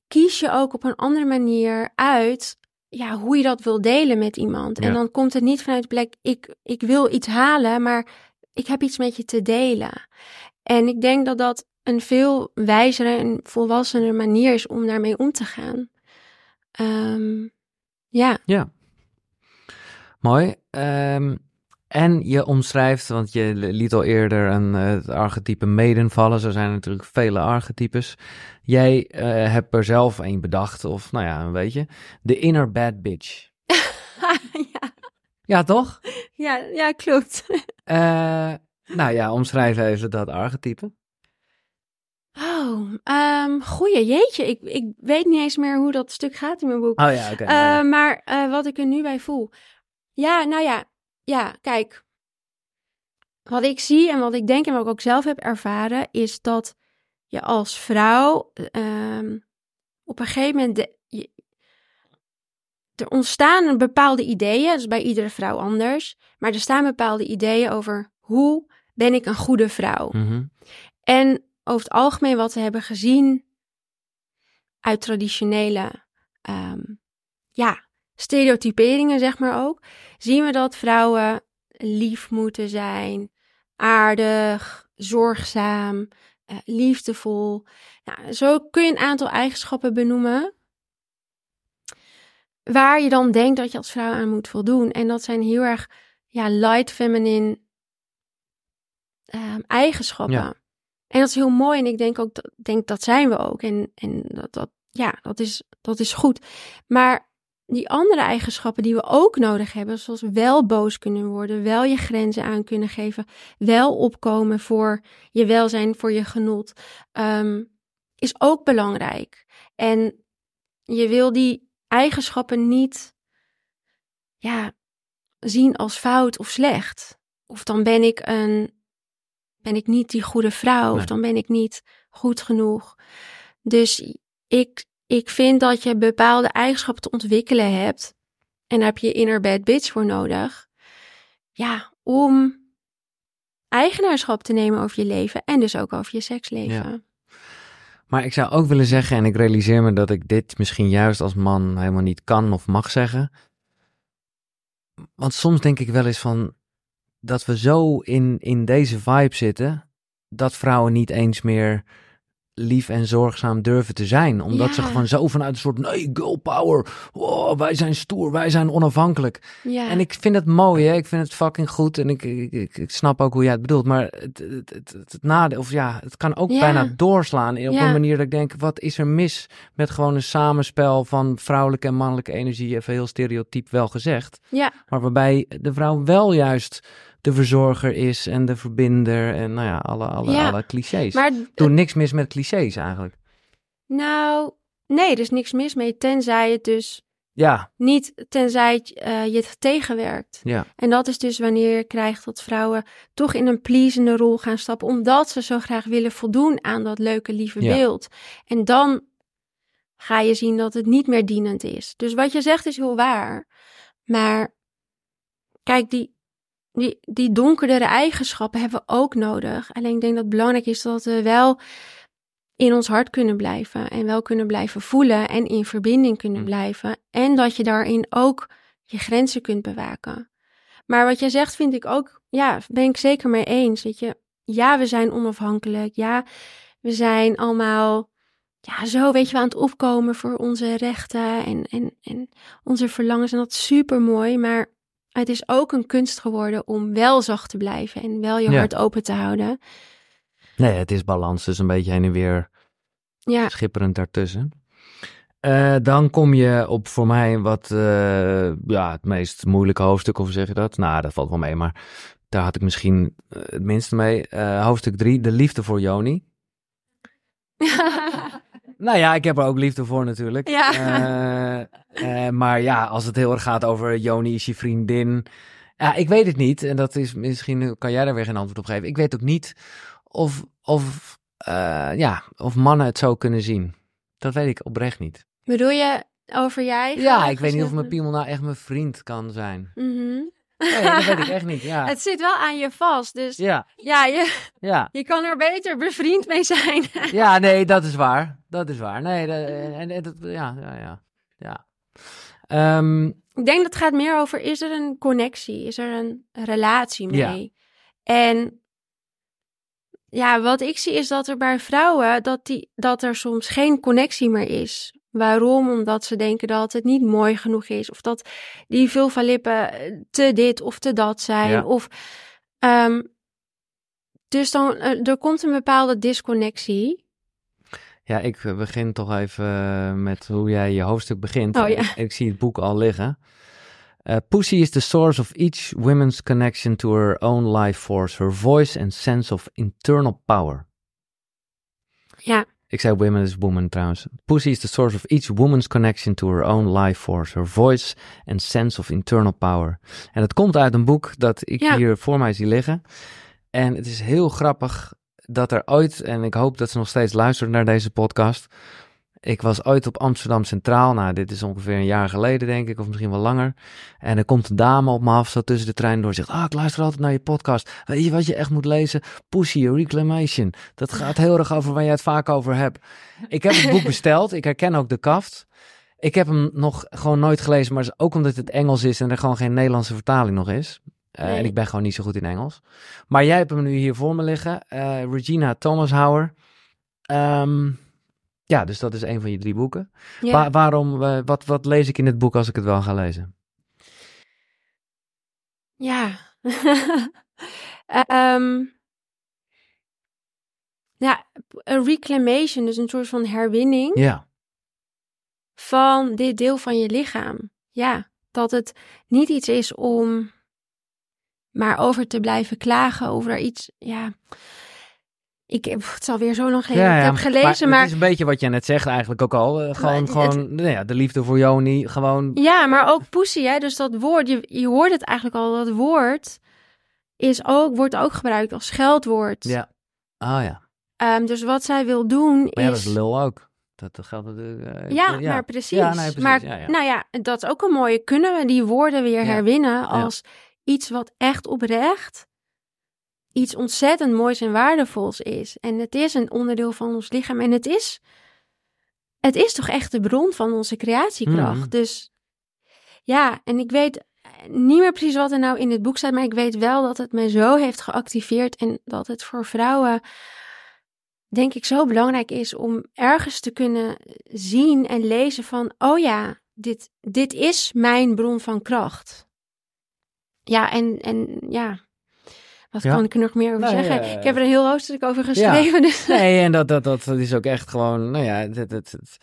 kies je ook op een andere manier uit ja, hoe je dat wil delen met iemand. En dan komt het niet vanuit de plek, ik, ik wil iets halen, maar ik heb iets met je te delen. En ik denk dat dat een veel wijzere en volwassener manier is om daarmee om te gaan. Um, ja. Ja. Mooi. Um, en je omschrijft, want je liet al eerder een, uh, het archetype maiden vallen. Zo zijn er natuurlijk vele archetypes. Jij uh, hebt er zelf een bedacht, of nou ja, weet je. De inner bad bitch. ja. Ja, toch? Ja, ja klopt. Uh, nou ja, omschrijf even dat archetype. Oh, um, goeie, jeetje. Ik, ik weet niet eens meer hoe dat stuk gaat in mijn boek. Oh ja, oké. Okay, uh, maar wat ik er nu bij voel. Ja, nou ja, ja, kijk. Wat ik zie en wat ik denk en wat ik ook zelf heb ervaren, is dat je als vrouw um, op een gegeven moment. De, je, er ontstaan bepaalde ideeën, dus bij iedere vrouw anders. Maar er staan bepaalde ideeën over hoe ben ik een goede vrouw. Mm -hmm. En over het algemeen wat we hebben gezien uit traditionele um, ja, stereotyperingen, zeg maar ook, zien we dat vrouwen lief moeten zijn, aardig, zorgzaam, uh, liefdevol. Nou, zo kun je een aantal eigenschappen benoemen. Waar je dan denkt dat je als vrouw aan moet voldoen. En dat zijn heel erg ja, light feminine um, eigenschappen. Ja. En dat is heel mooi. En ik denk ook, dat, denk dat zijn we ook. En, en dat, dat, ja, dat is, dat is goed. Maar die andere eigenschappen die we ook nodig hebben, zoals wel boos kunnen worden, wel je grenzen aan kunnen geven, wel opkomen voor je welzijn, voor je genot, um, is ook belangrijk. En je wil die eigenschappen niet ja, zien als fout of slecht. Of dan ben ik een ben ik niet die goede vrouw of dan ben ik niet goed genoeg. Dus ik, ik vind dat je bepaalde eigenschappen te ontwikkelen hebt. En daar heb je inner bad bitch voor nodig. Ja, om eigenaarschap te nemen over je leven en dus ook over je seksleven. Maar ik zou ook willen zeggen, en ik realiseer me dat ik dit misschien juist als man helemaal niet kan of mag zeggen. Want soms denk ik wel eens van dat we zo in, in deze vibe zitten, dat vrouwen niet eens meer lief en zorgzaam durven te zijn. Omdat ze gewoon zo vanuit een soort, nee, girl power. Oh, wij zijn stoer, wij zijn onafhankelijk. Ja. En ik vind het mooi, hè? ik vind het fucking goed en ik, ik, ik, snap ook hoe jij het bedoelt. Maar het, het, het, het, nadeel, of ja, het kan ook Ja. bijna doorslaan op een manier dat ik denk, wat is er mis met gewoon een samenspel van vrouwelijke en mannelijke energie, even heel stereotyp wel gezegd. Ja. Maar waarbij de vrouw wel juist de verzorger is en de verbinder en nou ja, alle, alle, Ja. alle clichés. Maar Doe niks mis met clichés eigenlijk. nou, nee, er is niks mis mee, tenzij het dus Ja, niet, tenzij eh, je het tegenwerkt. ja, En dat is dus wanneer je krijgt dat vrouwen toch in een pleasende rol gaan stappen, omdat ze zo graag willen voldoen aan dat leuke, lieve Ja. beeld. En dan ga je zien dat het niet meer dienend is. Dus wat je zegt is heel waar. Maar kijk, die, die, die donkerdere eigenschappen hebben we ook nodig. Alleen ik denk dat het belangrijk is dat we wel in ons hart kunnen blijven en wel kunnen blijven voelen en in verbinding kunnen Mm. blijven. En dat je daarin ook je grenzen kunt bewaken. Maar wat jij zegt vind ik ook, ja, ben ik zeker mee eens. Weet je, ja, we zijn onafhankelijk. Ja, we zijn allemaal, ja, zo weet je wel aan het opkomen voor onze rechten en, en, en onze verlangens. En dat is super mooi. Maar het is ook een kunst geworden om wel zacht te blijven en wel je Ja. hart open te houden. nee, het is balans, dus een beetje heen en weer Ja, schipperend daartussen. Eh, dan kom je op voor mij wat, eh, ja, het meest moeilijke hoofdstuk, of zeg je dat? Nou, dat valt wel mee, maar daar had ik misschien eh, het minste mee. Hoofdstuk 3, de liefde voor Joni. Nou ja, ik heb er ook liefde voor natuurlijk. Ja. Eh, eh, maar ja, als het heel erg gaat over Joni is je vriendin. Ja, ik weet het niet. En dat is misschien kan jij daar weer geen antwoord op geven. Ik weet ook niet of, of, eh, ja, of mannen het zo kunnen zien. Dat weet ik oprecht niet. Bedoel je over jij? Ja, ik weet niet of mijn piemel nou echt mijn vriend kan zijn. Mhm. Nee, dat weet ik echt niet. Ja, Het zit wel aan je vast, dus ja, ja, je, ja. je kan er beter bevriend mee zijn. Ja, nee, dat is waar. Dat is waar. Nee, dat, en, en dat, ja, ja, ja. ja. Ehm, Ik denk dat het gaat meer over, is er een connectie? Is er een relatie Ja. mee? En ja, wat ik zie is dat er bij vrouwen, dat, die, dat er soms geen connectie meer is. Waarom? Omdat ze denken dat het niet mooi genoeg is. Of dat die vulva-lippen te dit of te dat zijn. Ja. Of, ehm, dus dan, eh, er komt een bepaalde disconnectie. Ja, ik eh, begin toch even eh, met hoe jij je hoofdstuk begint. Oh, ja. ik, ik zie het boek al liggen. Uh, Pussy is the source of each woman's connection to her own life force, her voice and sense of internal power. Ja. Ik zei women is woman trouwens. Pussy is the source of each woman's connection to her own life force, her voice and sense of internal power. En het komt uit een boek dat ik Ja. hier voor mij zie liggen. En het is heel grappig dat er ooit, en ik hoop dat ze nog steeds luisteren naar deze podcast. Ik was ooit op Amsterdam Centraal. Nou, dit is ongeveer een jaar geleden, denk ik, of misschien wel langer. En er komt een dame op me af, zo tussen de trein door. Zegt: Ah, ik luister altijd naar je podcast. Weet je wat je echt moet lezen? Pussy, Reclamation. Dat gaat heel erg over waar jij het vaak over hebt. Ik heb het boek besteld. Ik herken ook de kaft. Ik heb hem nog gewoon nooit gelezen, maar ook omdat het Engels is en er gewoon geen Nederlandse vertaling nog is. Uh, Nee. En ik ben gewoon niet zo goed in Engels. Maar jij hebt hem nu hier voor me liggen. Uh, Regina Thomashauer. Ehm ja, dus dat is een van je drie boeken. Ja. Wa- waarom, uh, wat, wat lees ik in het boek als ik het wel ga lezen? Ja. Ehm ja, een reclamation, dus een soort van herwinning Ja, van dit deel van je lichaam. Ja, dat het niet iets is om maar over te blijven klagen over iets. Ja, ik heb het is alweer zo lang geleden ik heb gelezen, maar, het is een beetje wat jij net zegt eigenlijk ook al. Uh, gewoon, het- gewoon nou ja, de liefde voor Joni, gewoon... ja, maar ook pussy, hè? Dus dat woord, je, je hoort het eigenlijk al, dat woord is ook, wordt ook gebruikt als scheldwoord. Ja, ah ja. Ehm, dus wat zij wil doen Maar ja, dat is... is lul ook. Dat, dat geldt natuurlijk... Uh, Ja, maar precies. Ja, nee, precies. Maar nou ja, dat is ook een mooie. Kunnen we die woorden weer herwinnen als iets wat echt oprecht iets ontzettend moois en waardevols is. En het is een onderdeel van ons lichaam. En het is, het is toch echt de bron van onze creatiekracht. Mhm. Dus ja, en ik weet niet meer precies wat er nou in het boek staat. Maar ik weet wel dat het me zo heeft geactiveerd. En dat het voor vrouwen, denk ik, zo belangrijk is om ergens te kunnen zien en lezen van: oh ja, dit, dit is mijn bron van kracht. Ja, en, en ja. Wat Ja. kan ik er nog meer over Nou, zeggen? ja. Ik heb er een heel hoofdstuk over geschreven. Dus Nee, en dat, dat, dat is ook echt gewoon, nou ja, het, het, het- het-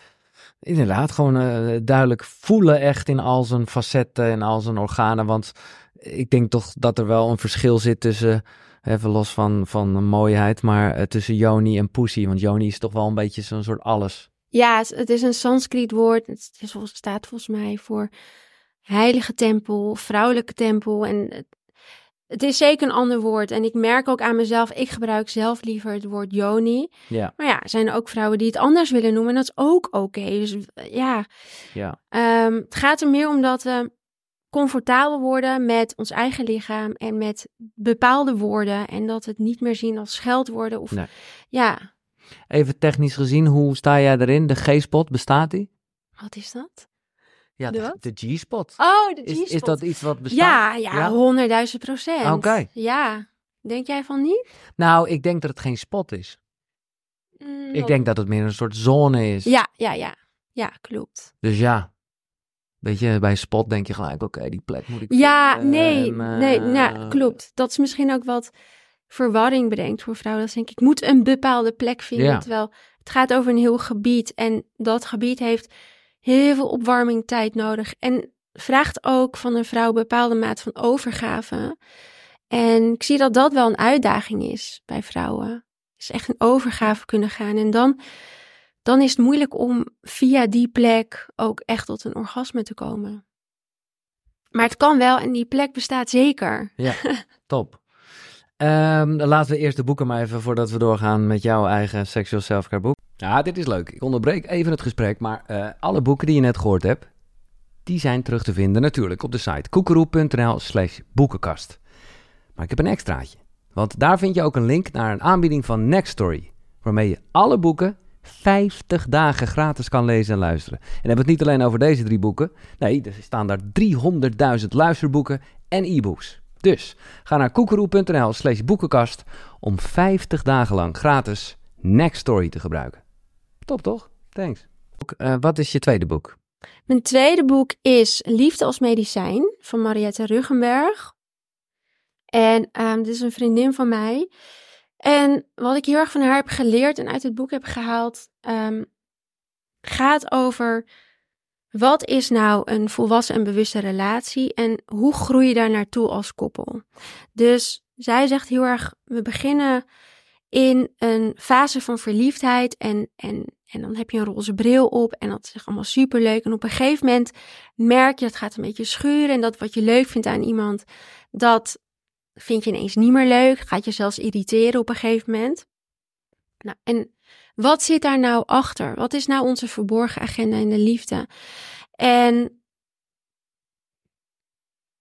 inderdaad, gewoon eh, duidelijk voelen echt in al zijn facetten en al zijn organen. Want ik denk toch dat er wel een verschil zit tussen, even los van, van mooiheid, maar eh, tussen Joni en Pussy. Want Joni is toch wel een beetje zo'n soort alles. Ja, het, is een Sanskriet woord. Het is, staat volgens mij voor heilige tempel, vrouwelijke tempel. En het, is zeker een ander woord. En ik merk ook aan mezelf, ik gebruik zelf liever het woord yoni. Ja, Maar ja, er zijn ook vrouwen die het anders willen noemen. En dat is ook oké. Dus eh, ja, ja. Ehm, het gaat er meer om dat we comfortabel worden met ons eigen lichaam en met bepaalde woorden. En dat we het niet meer zien als scheldwoorden. Of, Nee. Ja, Even technisch gezien, hoe sta jij erin? De G-spot, bestaat die? wat is dat? Ja, De G-spot. Oh, de G-spot. is dat iets wat bestaat? Ja, ja, Ja? honderdduizend procent. Oké. Ja. Denk jij van niet? Nou, ik denk dat het geen spot is. Mm, Ik denk dat het meer een soort zone is. Ja, ja, ja. Ja, klopt. Dus ja. Weet je, bij spot denk je gelijk, oké, die plek moet ik Ja, vinden nee, eh, nee, ja, klopt. Dat is misschien ook wat verwarring brengt voor vrouwen. Dat ze denken, ik moet een bepaalde plek vinden. Ja. Terwijl het gaat over een heel gebied. En dat gebied heeft heel veel opwarming tijd nodig. En vraagt ook van een vrouw een bepaalde maat van overgave. En ik zie dat dat wel een uitdaging is bij vrouwen. Dus echt een overgave kunnen gaan. En dan, dan is het moeilijk om via die plek ook echt tot een orgasme te komen. Maar het kan wel en die plek bestaat zeker. Top. Ehm, laten we eerst de boeken maar even voordat we doorgaan met jouw eigen Sexual Selfcare boek. Ja, dit is leuk. Ik onderbreek even het gesprek, maar eh, alle boeken die je net gehoord hebt, die zijn terug te vinden natuurlijk op de site koekeroe.nl slash boekenkast. Maar ik heb een extraatje, want daar vind je ook een link naar een aanbieding van Nextory, waarmee je alle boeken 50 dagen gratis kan lezen en luisteren. En hebben we het niet alleen over deze drie boeken. Nee, er staan daar 300.000 luisterboeken en e-books. Dus ga naar koekeroe.nl slash boekenkast om 50 dagen lang gratis Nextory te gebruiken. Top toch? Thanks. eh, wat is je tweede boek? Mijn tweede boek is Liefde als medicijn van Mariette Ruggenberg. En ehm, dit is een vriendin van mij. En wat ik heel erg van haar heb geleerd en uit het boek heb gehaald, ehm, gaat over wat is nou een volwassen en bewuste relatie en hoe groei je daar naartoe als koppel. Dus zij zegt heel erg, we beginnen in een fase van verliefdheid en, en, en dan heb je een roze bril op en dat is allemaal superleuk. En op een gegeven moment merk je, het gaat een beetje schuren en dat wat je leuk vindt aan iemand, dat vind je ineens niet meer leuk, gaat je zelfs irriteren op een gegeven moment. Nou, en wat zit daar nou achter? Wat is nou onze verborgen agenda in de liefde? En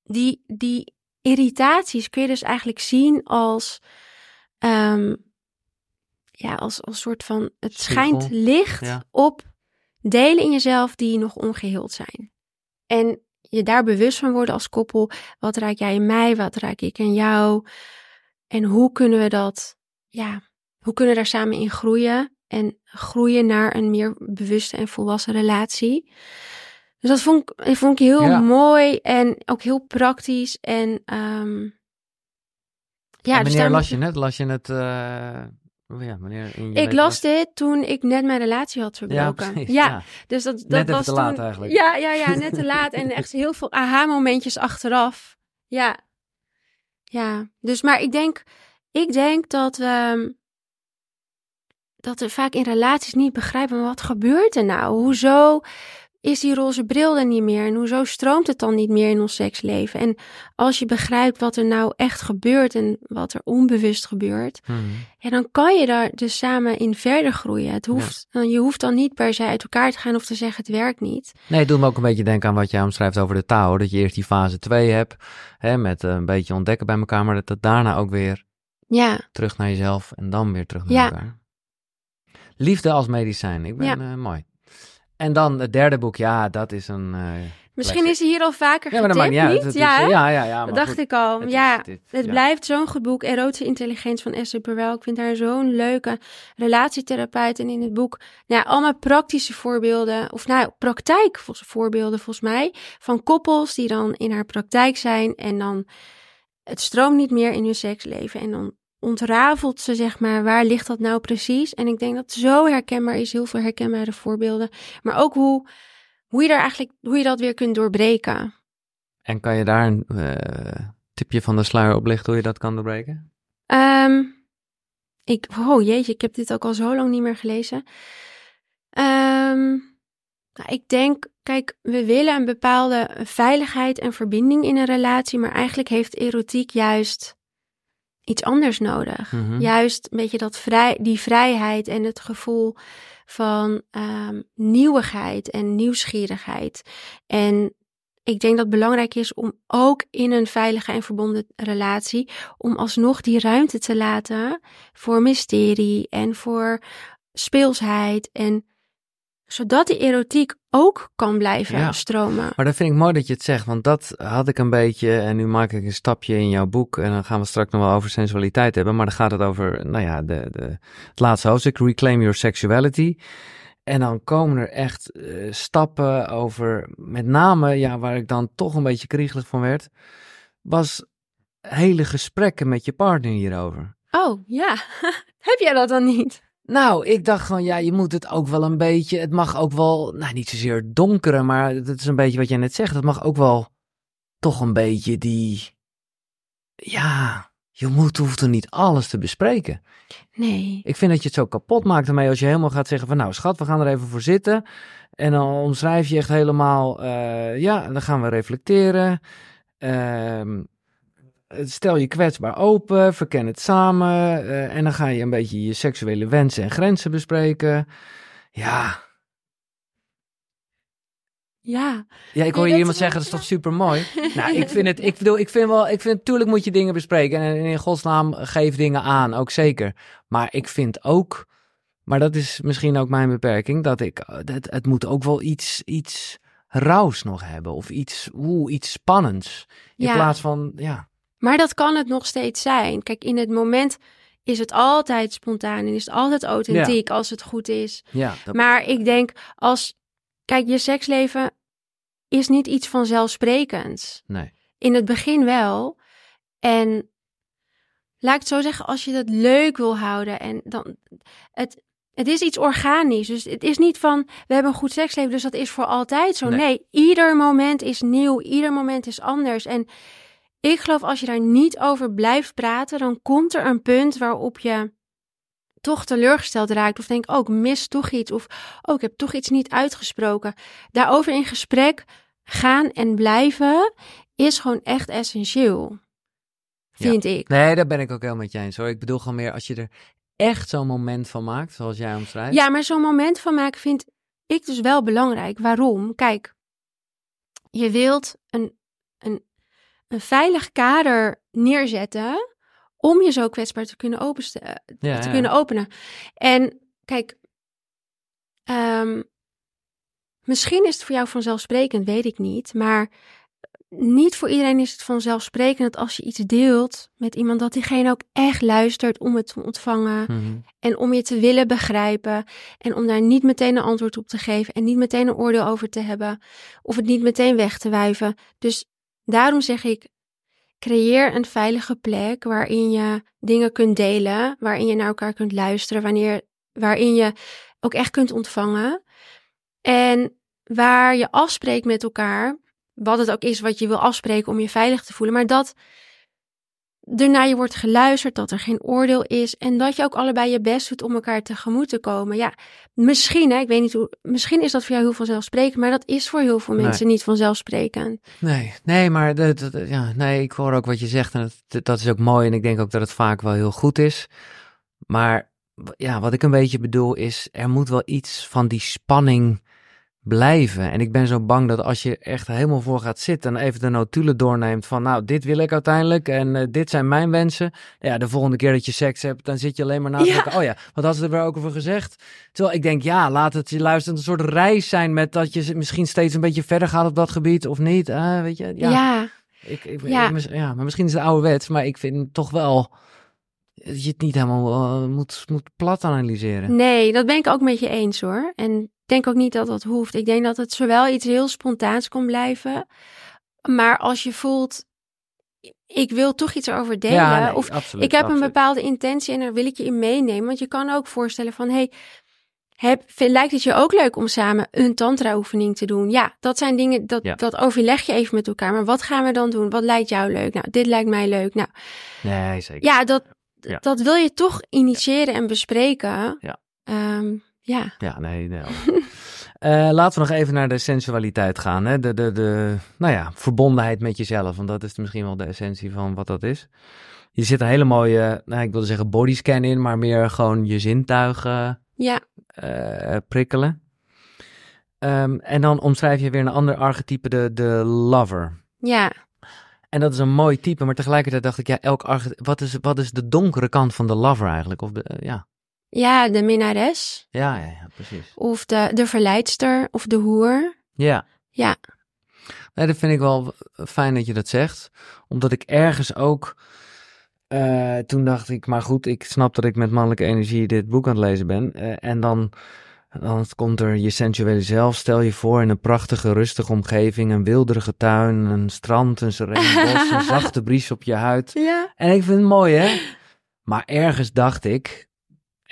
die, die irritaties kun je dus eigenlijk zien als, ehm, ja, als, als soort van, het Spiegel. schijnt licht Ja. op delen in jezelf die nog ongeheeld zijn. En je daar bewust van worden als koppel. Wat raak jij in mij? Wat raak ik in jou? En hoe kunnen we dat, ja, hoe kunnen we daar samen in groeien? En groeien naar een meer bewuste en volwassen relatie. Dus dat vond ik, vond ik heel Ja. mooi en ook heel praktisch. En ehm ja, en dus las je het? Las je het... eh, oh ja, wanneer in je ik las dit toen ik net mijn relatie had Ja, verbroken. precies. ja, Ja. dus dat, dat Net was te toen, laat eigenlijk. Ja, ja, ja, net te laat. En echt heel veel aha-momentjes achteraf. Ja. Ja, dus maar ik denk, ik denk dat we, dat we vaak in relaties niet begrijpen, wat gebeurt er nou? Hoezo is die roze bril er niet meer? En hoezo stroomt het dan niet meer in ons seksleven? En als je begrijpt wat er nou echt gebeurt en wat er onbewust gebeurt, Mhm. ja, dan kan je daar dus samen in verder groeien. Het hoeft, dan, je hoeft dan niet per se uit elkaar te gaan of te zeggen het werkt niet. Nee, het doet me ook een beetje denken aan wat jij omschrijft over de Tao. Dat je eerst die fase 2 hebt, hè, met eh, een beetje ontdekken bij elkaar, maar dat het daarna ook weer Ja, Terug naar jezelf en dan weer terug naar Ja. elkaar. Liefde als medicijn. Ik ben Ja. eh, mooi. En dan het derde boek. Ja, dat is een... eh, misschien is hij hier al vaker ja, maar dat maakt getipt, niet uit. niet? Het ja, is, ja, ja, ja. dat dacht goed, ik al. het is ja, het ja. blijft zo'n goed boek. Erotische intelligentie van Esther Perel. Ik vind haar zo'n leuke relatietherapeut. En in het boek, nou ja, allemaal praktische voorbeelden. Of nou, praktijkvoorbeelden volgens mij. Van koppels die dan in haar praktijk zijn. En dan het stroomt niet meer in hun seksleven. En dan ontrafelt ze, zeg maar, waar ligt dat nou precies? En ik denk dat het zo herkenbaar is. Heel veel herkenbare voorbeelden. Maar ook hoe, hoe je daar eigenlijk, hoe je dat weer kunt doorbreken. En kan je daar een eh, tipje van de sluier op lichten hoe je dat kan doorbreken? Ehm, ik, oh jeetje, ik heb dit ook al zo lang niet meer gelezen. Ehm, nou, ik denk, kijk, we willen een bepaalde veiligheid en verbinding in een relatie, maar eigenlijk heeft erotiek juist iets anders nodig. Mhm. Juist een beetje dat vrij, die vrijheid en het gevoel van ehm, nieuwigheid en nieuwsgierigheid. En ik denk dat het belangrijk is om ook in een veilige en verbonden relatie, om alsnog die ruimte te laten voor mysterie en voor speelsheid. En zodat die erotiek ook kan blijven Ja. stromen. Maar dat vind ik mooi dat je het zegt, want dat had ik een beetje. En nu maak ik een stapje in jouw boek. En dan gaan we straks nog wel over sensualiteit hebben. Maar dan gaat het over, nou ja, de, de, het laatste hoofdstuk, Reclaim Your Sexuality. En dan komen er echt eh, stappen over, met name, ja, waar ik dan toch een beetje kriegelig van werd, was hele gesprekken met je partner hierover. Oh ja, heb jij dat dan niet? Nou, ik dacht gewoon, ja, je moet het ook wel een beetje. Het mag ook wel, nou, niet zozeer donkere, maar dat is een beetje wat jij net zegt. Het mag ook wel toch een beetje die. Ja, je moet, hoeft er niet alles te bespreken. Nee. Ik vind dat je het zo kapot maakt ermee als je helemaal gaat zeggen van, nou, schat, we gaan er even voor zitten. En dan omschrijf je echt helemaal, eh, ja, dan gaan we reflecteren. Ehm, stel je kwetsbaar open, verken het samen. eh, en dan ga je een beetje je seksuele wensen en grenzen bespreken. Ja, Ja, ja ik hoor je dat iemand zeggen, dat is toch super mooi. nou, ik vind het, ik bedoel, ik vind wel, ik vind, natuurlijk moet je dingen bespreken. En in godsnaam geef dingen aan, ook zeker. Maar ik vind ook, maar dat is misschien ook mijn beperking, dat ik, het, het moet ook wel iets, iets rauws nog hebben. Of iets, oeh, iets spannends. In Ja. plaats van, ja. Maar dat kan het nog steeds zijn. Kijk, in het moment is het altijd spontaan en is het altijd authentiek als het goed is. ja dat- Maar ik denk als, kijk, je seksleven is niet iets vanzelfsprekends. nee. In het begin wel. En laat ik het zo zeggen, als je dat leuk wil houden en dan het. Het is iets organisch. Dus het is niet van we hebben een goed seksleven, dus dat is voor altijd zo. Nee. Nee, ieder moment is nieuw, ieder moment is anders. En ik geloof als je daar niet over blijft praten, dan komt er een punt waarop je toch teleurgesteld raakt. Of denk, oh, ik mis toch iets. Of, oh, ik heb toch iets niet uitgesproken. Daarover in gesprek gaan en blijven is gewoon echt essentieel. Vind ik. Nee, daar ben ik ook helemaal met je eens hoor. Ik bedoel gewoon meer als je er echt zo'n moment van maakt, zoals jij omschrijft. Ja, maar zo'n moment van maken vind ik dus wel belangrijk. Waarom? Kijk, je wilt een, een, een veilig kader neerzetten om je zo kwetsbaar te kunnen, openste- Ja, te ja. kunnen openen. En kijk, ehm, misschien is het voor jou vanzelfsprekend, weet ik niet. Maar niet voor iedereen is het vanzelfsprekend dat als je iets deelt met iemand, dat diegene ook echt luistert om het te ontvangen. Mhm. En om je te willen begrijpen. En om daar niet meteen een antwoord op te geven. En niet meteen een oordeel over te hebben. Of het niet meteen weg te wuiven. Dus daarom zeg ik. Creëer een veilige plek waarin je dingen kunt delen. Waarin je naar elkaar kunt luisteren. Wanneer, waarin je ook echt kunt ontvangen. En waar je afspreekt met elkaar. Wat het ook is wat je wil afspreken om je veilig te voelen. Maar dat er naar je wordt geluisterd, dat er geen oordeel is en dat je ook allebei je best doet om elkaar tegemoet te komen. Ja, misschien, hè, ik weet niet hoe, misschien is dat voor jou heel vanzelfsprekend, maar dat is voor heel veel Nee. mensen niet vanzelfsprekend. Nee, nee, maar dat, dat- ja, nee, ik hoor ook wat je zegt en dat, dat is ook mooi en ik denk ook dat het vaak wel heel goed is. Maar ja, wat ik een beetje bedoel is, er moet wel iets van die spanning blijven. En ik ben zo bang dat als je echt helemaal voor gaat zitten en even de notulen doorneemt van nou, dit wil ik uiteindelijk en eh, dit zijn mijn wensen. Ja, de volgende keer dat je seks hebt, dan zit je alleen maar na te Ja. denken, oh ja, wat had ze er weer ook over gezegd? Terwijl ik denk, ja, laat het je luisteren een soort reis zijn met dat je misschien steeds een beetje verder gaat op dat gebied of niet. Ah, weet je, ja. ja. Ik, ik, Ja. ik- mis- ja, maar misschien is het ouderwets, maar ik vind toch wel dat je het niet helemaal eh, moet, moet plat analyseren. Nee, dat ben ik ook met je eens hoor. En denk ook niet dat dat hoeft. Ik denk dat het zowel iets heel spontaans kon blijven. Maar als je voelt, ik wil toch iets erover delen. ja, nee, of absoluut, ik heb absoluut. een bepaalde intentie en daar wil ik je in meenemen. Want je kan ook voorstellen van, hey, heb, vind- lijkt het je ook leuk om samen een tantra-oefening te doen? Ja, dat zijn dingen, dat, Ja. dat overleg je even met elkaar. Maar wat gaan we dan doen? Wat lijkt jou leuk? Nou, dit lijkt mij leuk. Nou, Nee, zeker. ja, dat, Ja. dat wil je toch initiëren en bespreken. Ja. Ehm, ja. Ja, nee, nee. Eh, laten we nog even naar de sensualiteit gaan. Hè? De, de, de, nou ja, verbondenheid met jezelf. Want dat is misschien wel de essentie van wat dat is. Je zit een hele mooie, nou, ik wilde zeggen bodyscan in, maar meer gewoon je zintuigen Ja, eh, prikkelen. Ehm, en dan omschrijf je weer een ander archetype, de, de lover. ja, En dat is een mooi type, maar tegelijkertijd dacht ik, ja, elk archetype, wat is, wat is de donkere kant van de lover eigenlijk? Of de, eh, ja. Ja, de minnares Ja, ja, ja, precies. of de, de verleidster of de hoer. Ja. Ja. Nee, dat vind ik wel fijn dat je dat zegt. Omdat ik ergens ook. eh, toen dacht ik, maar goed, ik snap dat ik met mannelijke energie dit boek aan het lezen ben. Eh, en dan, dan komt er je sensuele zelf. Stel je voor in een prachtige, rustige omgeving. Een wilderige tuin, een strand, een sereen bos, een zachte bries op je huid. Ja. En ik vind het mooi, hè? Maar ergens dacht ik,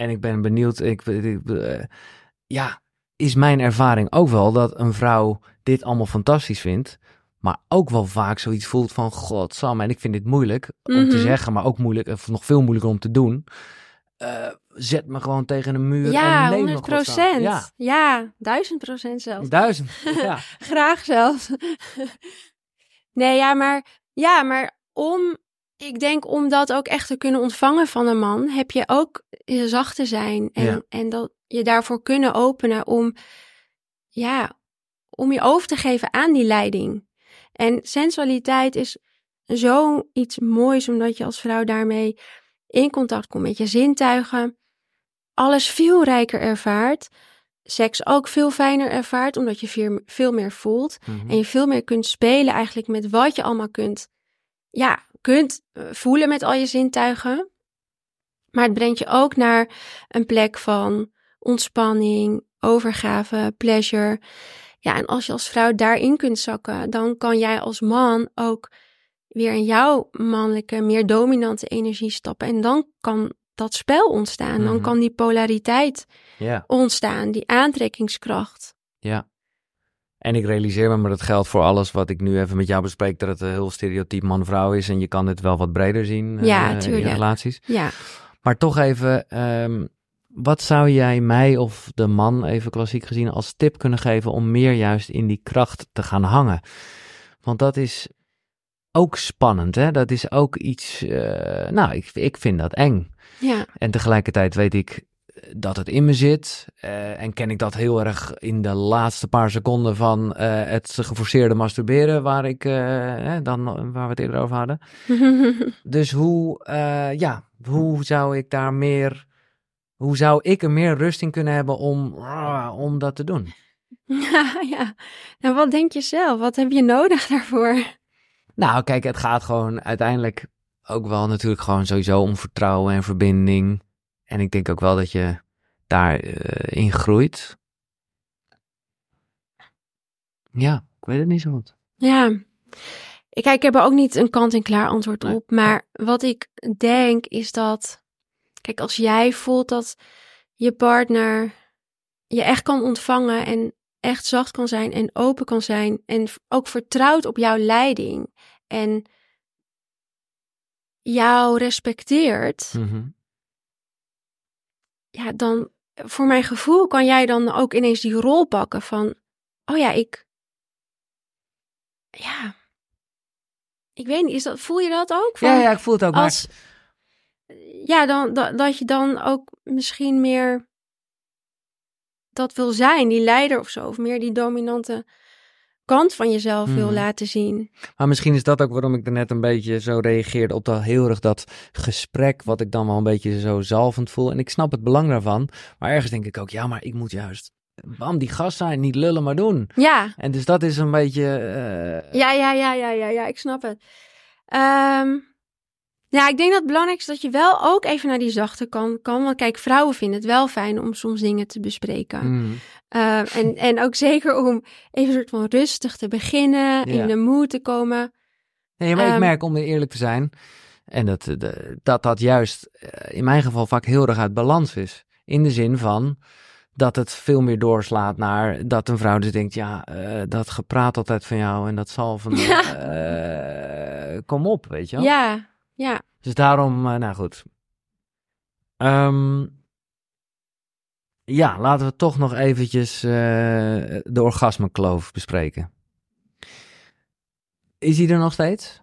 en ik ben benieuwd, ik, ik- eh, ja, is mijn ervaring ook wel dat een vrouw dit allemaal fantastisch vindt, maar ook wel vaak zoiets voelt van, god, Sam, en ik vind dit moeilijk om te Mhm. zeggen, maar ook moeilijk, of nog veel moeilijker om te doen. Eh, zet me gewoon tegen een muur Ja, en neem me 100 gewoon staan. procent. Ja, Ja. duizend procent zelfs. duizend. ja. Graag zelfs. nee, ja, maar, ja, maar om, ik denk om dat ook echt te kunnen ontvangen van een man, heb je ook je zacht te zijn en, Ja. en dat je daarvoor kunnen openen om, ja, om je over te geven aan die leiding. En sensualiteit is zo iets moois, omdat je als vrouw daarmee in contact komt met je zintuigen, alles veel rijker ervaart, seks ook veel fijner ervaart, omdat je veel, veel meer voelt Mhm. en je veel meer kunt spelen eigenlijk met wat je allemaal kunt, ja, kunt eh, voelen met al je zintuigen. Maar het brengt je ook naar een plek van ontspanning, overgave, pleasure. Ja, en als je als vrouw daarin kunt zakken, dan kan jij als man ook weer in jouw mannelijke, meer dominante energie stappen. En dan kan dat spel ontstaan. Dan Mhm. kan die polariteit ontstaan, die aantrekkingskracht. Ja. En ik realiseer me, maar dat geldt voor alles wat ik nu even met jou bespreek, dat het een heel stereotyp man-vrouw is. En je kan het wel wat breder zien eh, Ja, in tuurlijk. relaties. Ja, Maar toch even, ehm, wat zou jij mij of de man, even klassiek gezien, als tip kunnen geven om meer juist in die kracht te gaan hangen? Want dat is ook spannend, hè? Dat is ook iets, eh, nou, ik, ik vind dat eng. ja, En tegelijkertijd weet ik dat het in me zit. eh, en ken ik dat heel erg in de laatste paar seconden van eh, het geforceerde masturberen, waar, ik, eh, dan, waar we het eerder over hadden. Dus hoe, ja, hoe zou ik daar meer, hoe zou ik er meer rust in kunnen hebben om, ah, om dat te doen? ja, ja. Nou, wat denk je zelf? Wat heb je nodig daarvoor? Nou, kijk, het gaat gewoon uiteindelijk ook wel natuurlijk gewoon sowieso om vertrouwen en verbinding. En ik denk ook wel dat je daarin in groeit. Ja, ik weet het niet zo goed. Ja, ik, kijk, ik heb er ook niet een kant-en-klaar antwoord Nee. op. Maar wat ik denk is dat, kijk, als jij voelt dat je partner je echt kan ontvangen en echt zacht kan zijn en open kan zijn en ook vertrouwt op jouw leiding en jou respecteert, Mhm. Ja, dan voor mijn gevoel kan jij dan ook ineens die rol pakken van, oh ja, ik, ja, ik weet niet, is dat, voel je dat ook? Van, Ja, ja, ik voel het ook. Maar als, ja, dan, dat, dat je dan ook misschien meer, dat wil zijn, die leider of zo. Of meer die dominante kant van jezelf wil Mhm. laten zien. Maar misschien is dat ook waarom ik er net een beetje zo reageerde op dat heel erg dat gesprek, wat ik dan wel een beetje zo zalvend voel. En ik snap het belang daarvan, maar ergens denk ik ook, ja, maar ik moet juist, bam, die gast zijn, niet lullen, maar doen. Ja, En dus dat is een beetje, eh, ja, ja, ja, ja, ja, ja, ik snap het. Ehm ja, ik denk dat het belangrijk is dat je wel ook even naar die zachte kant kan. Want kijk, vrouwen vinden het wel fijn om soms dingen te bespreken. mm, Eh, en, en ook zeker om even een soort van rustig te beginnen, Ja. in de mood te komen. Nee, maar ik Ehm, merk, om eerlijk te zijn, en dat, eh, de, dat dat juist eh, in mijn geval vaak heel erg uit balans is. In de zin van dat het veel meer doorslaat naar dat een vrouw dus denkt, ja, dat gepraat altijd van jou en dat zal van, Ja. kom op, weet je wel. Ja, ja. Dus daarom, eh, nou goed. Ehm, ja, laten we toch nog eventjes eh, de orgasmekloof bespreken. Is die er nog steeds?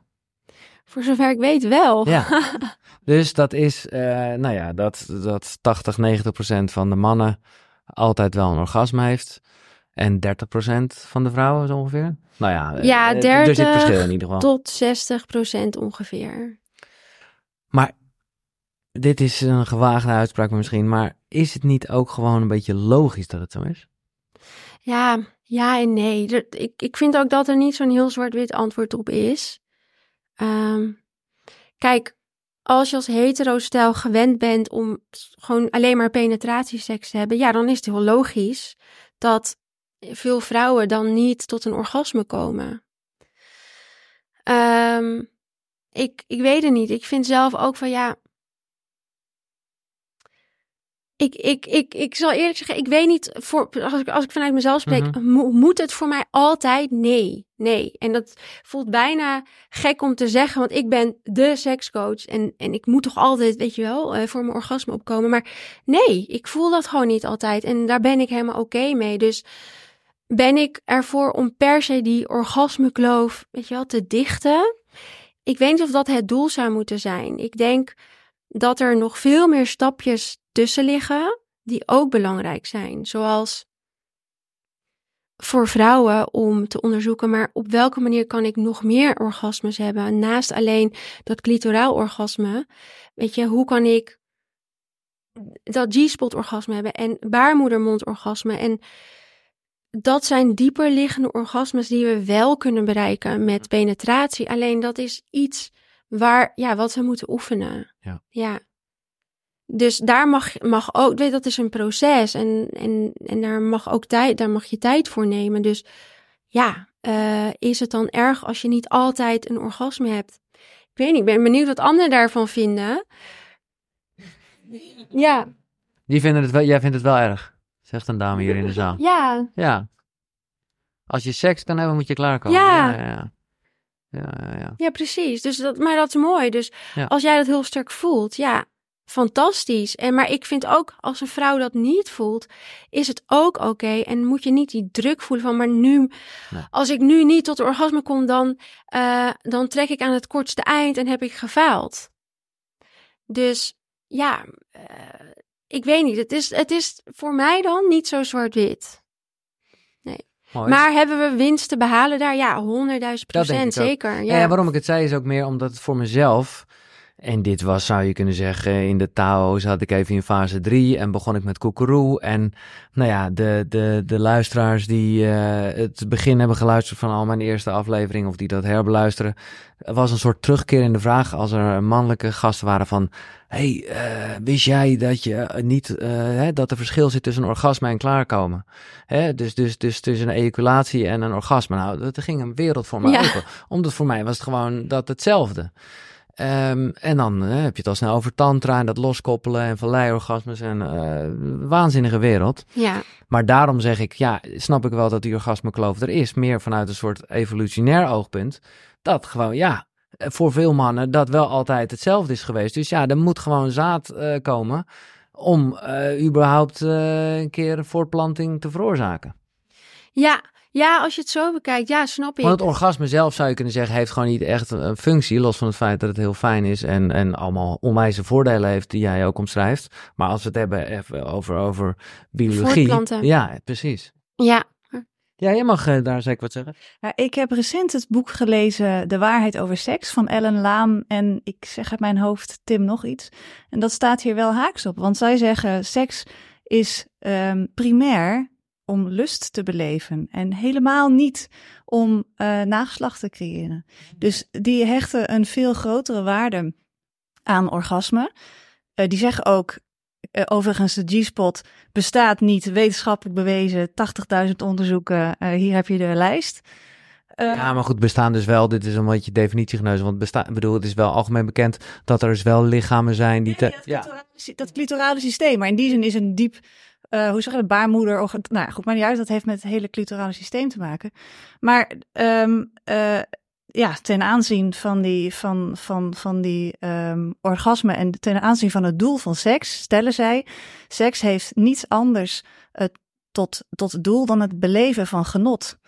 Voor zover ik weet wel. Ja. Dus dat is, eh, nou ja, dat, dat 80, 90 procent van de mannen altijd wel een orgasme heeft. En 30 procent van de vrouwen zo ongeveer. Nou ja, Ja, eh, er zit 30 verschil in ieder geval. Tot 60 procent ongeveer. Dit is een gewaagde uitspraak misschien, maar is het niet ook gewoon een beetje logisch dat het zo is? Ja, ja en nee. Ik, ik vind ook dat er niet zo'n heel zwart-wit antwoord op is. Ehm, kijk, als je als hetero-stel gewend bent om gewoon alleen maar penetratieseks te hebben, ja, dan is het heel logisch dat veel vrouwen dan niet tot een orgasme komen. Ehm, ik, ik weet het niet. Ik vind zelf ook van ja. Ik, ik, ik, ik zal eerlijk zeggen, ik weet niet, voor, als, ik, als ik vanuit mezelf spreek, Mhm. mo- moet het voor mij altijd? Nee, nee. En dat voelt bijna gek om te zeggen, want ik ben de sekscoach en, en ik moet toch altijd, weet je wel, eh, voor mijn orgasme opkomen. Maar nee, ik voel dat gewoon niet altijd en daar ben ik helemaal oké mee. Dus ben ik ervoor om per se die orgasmekloof, weet je wel, te dichten? Ik weet niet of dat het doel zou moeten zijn. Ik denk dat er nog veel meer stapjes tussen liggen die ook belangrijk zijn. Zoals voor vrouwen om te onderzoeken, maar op welke manier kan ik nog meer orgasmes hebben? Naast alleen dat clitoraal orgasme. Weet je, hoe kan ik dat G-spot orgasme hebben en baarmoedermond orgasme? En dat zijn dieper liggende orgasmes die we wel kunnen bereiken met penetratie. Alleen dat is iets waar, ja, wat we moeten oefenen. Ja. ja. Dus daar mag, mag ook, weet, dat is een proces en, en, en daar mag ook tijd, daar mag je tijd voor nemen. Dus ja, eh, is het dan erg als je niet altijd een orgasme hebt? Ik weet niet, ik ben benieuwd wat anderen daarvan vinden. Ja, Die vinden het wel, jij vindt het wel erg, zegt een dame hier in de zaal. ja, Ja. Als je seks kan hebben, moet je klaarkomen. Ja. Ja, ja, ja. ja, ja. ja, precies. Dus dat, maar dat is mooi. Dus Ja. als jij dat heel sterk voelt, ja, fantastisch. En maar ik vind ook, als een vrouw dat niet voelt, is het ook oké. En moet je niet die druk voelen van, maar nu, Nee. als ik nu niet tot orgasme kom, dan, eh, dan trek ik aan het kortste eind en heb ik gefaald. Dus ja, eh, ik weet niet. Het is, het is voor mij dan niet zo zwart-wit. Mooi. Maar hebben we winst te behalen daar? Ja, honderdduizend Dat denk procent ik ook. zeker. Ja. Ja. waarom ik het zei is ook meer omdat het voor mezelf. En dit was, zou je kunnen zeggen, in de Tao's had ik even in fase 3 en begon ik met koekeroe. En nou ja, de, de, de luisteraars die eh, het begin hebben geluisterd van al mijn eerste afleveringen of die dat herbeluisteren, was een soort terugkeer in de vraag als er mannelijke gasten waren van, hey, eh, wist jij dat je eh, niet, hè, dat er verschil zit tussen een orgasme en klaarkomen? Hè? Dus, dus, dus tussen een ejaculatie en een orgasme. Nou, dat ging een wereld voor mij Ja. open. Omdat voor mij was het gewoon dat hetzelfde. Ehm, en dan eh, heb je het al snel over tantra en dat loskoppelen en valleiorgasmes en eh, waanzinnige wereld. ja. Maar daarom zeg ik, ja, snap ik wel dat die orgasmekloof er is. Meer vanuit een soort evolutionair oogpunt. Dat gewoon, ja, voor veel mannen dat wel altijd hetzelfde is geweest. Dus ja, er moet gewoon zaad eh, komen om eh, überhaupt eh, een keer een voortplanting te veroorzaken. Ja, Ja, als je het zo bekijkt, ja, snap ik. Want het orgasme zelf zou je kunnen zeggen, heeft gewoon niet echt een functie, los van het feit dat het heel fijn is en, en allemaal onwijze voordelen heeft die jij ook omschrijft. Maar als we het hebben even over, over biologie. Ja, precies. Ja, Ja, jij mag eh, daar zeker wat zeggen. Ja, ik heb recent het boek gelezen De waarheid over seks van Ellen Laan en ik zeg uit mijn hoofd Tim nog iets. En dat staat hier wel haaks op, want zij zeggen seks is ehm, primair om lust te beleven en helemaal niet om eh, nageslacht te creëren. Dus die hechten een veel grotere waarde aan orgasme. Eh, die zeggen ook, eh, overigens, de G-spot bestaat niet wetenschappelijk bewezen. 80.000 onderzoeken, hier heb je de lijst. Ja, maar goed, bestaan dus wel, dit is een beetje definitie Want bestaan, bedoel, het is wel algemeen bekend dat er dus wel lichamen zijn die... Te- dat, ja, clitorale, dat clitorale systeem. Maar in die zin is een diep, eh, hoe zeg je dat, baarmoeder. Of, nou goed, maar niet uit. Dat heeft met het hele clitorale systeem te maken. Maar ehm, eh, ja, ten aanzien van die, van, van, van die ehm, orgasme en ten aanzien van het doel van seks, stellen zij, seks heeft niets anders eh, tot, tot doel dan het beleven van genot.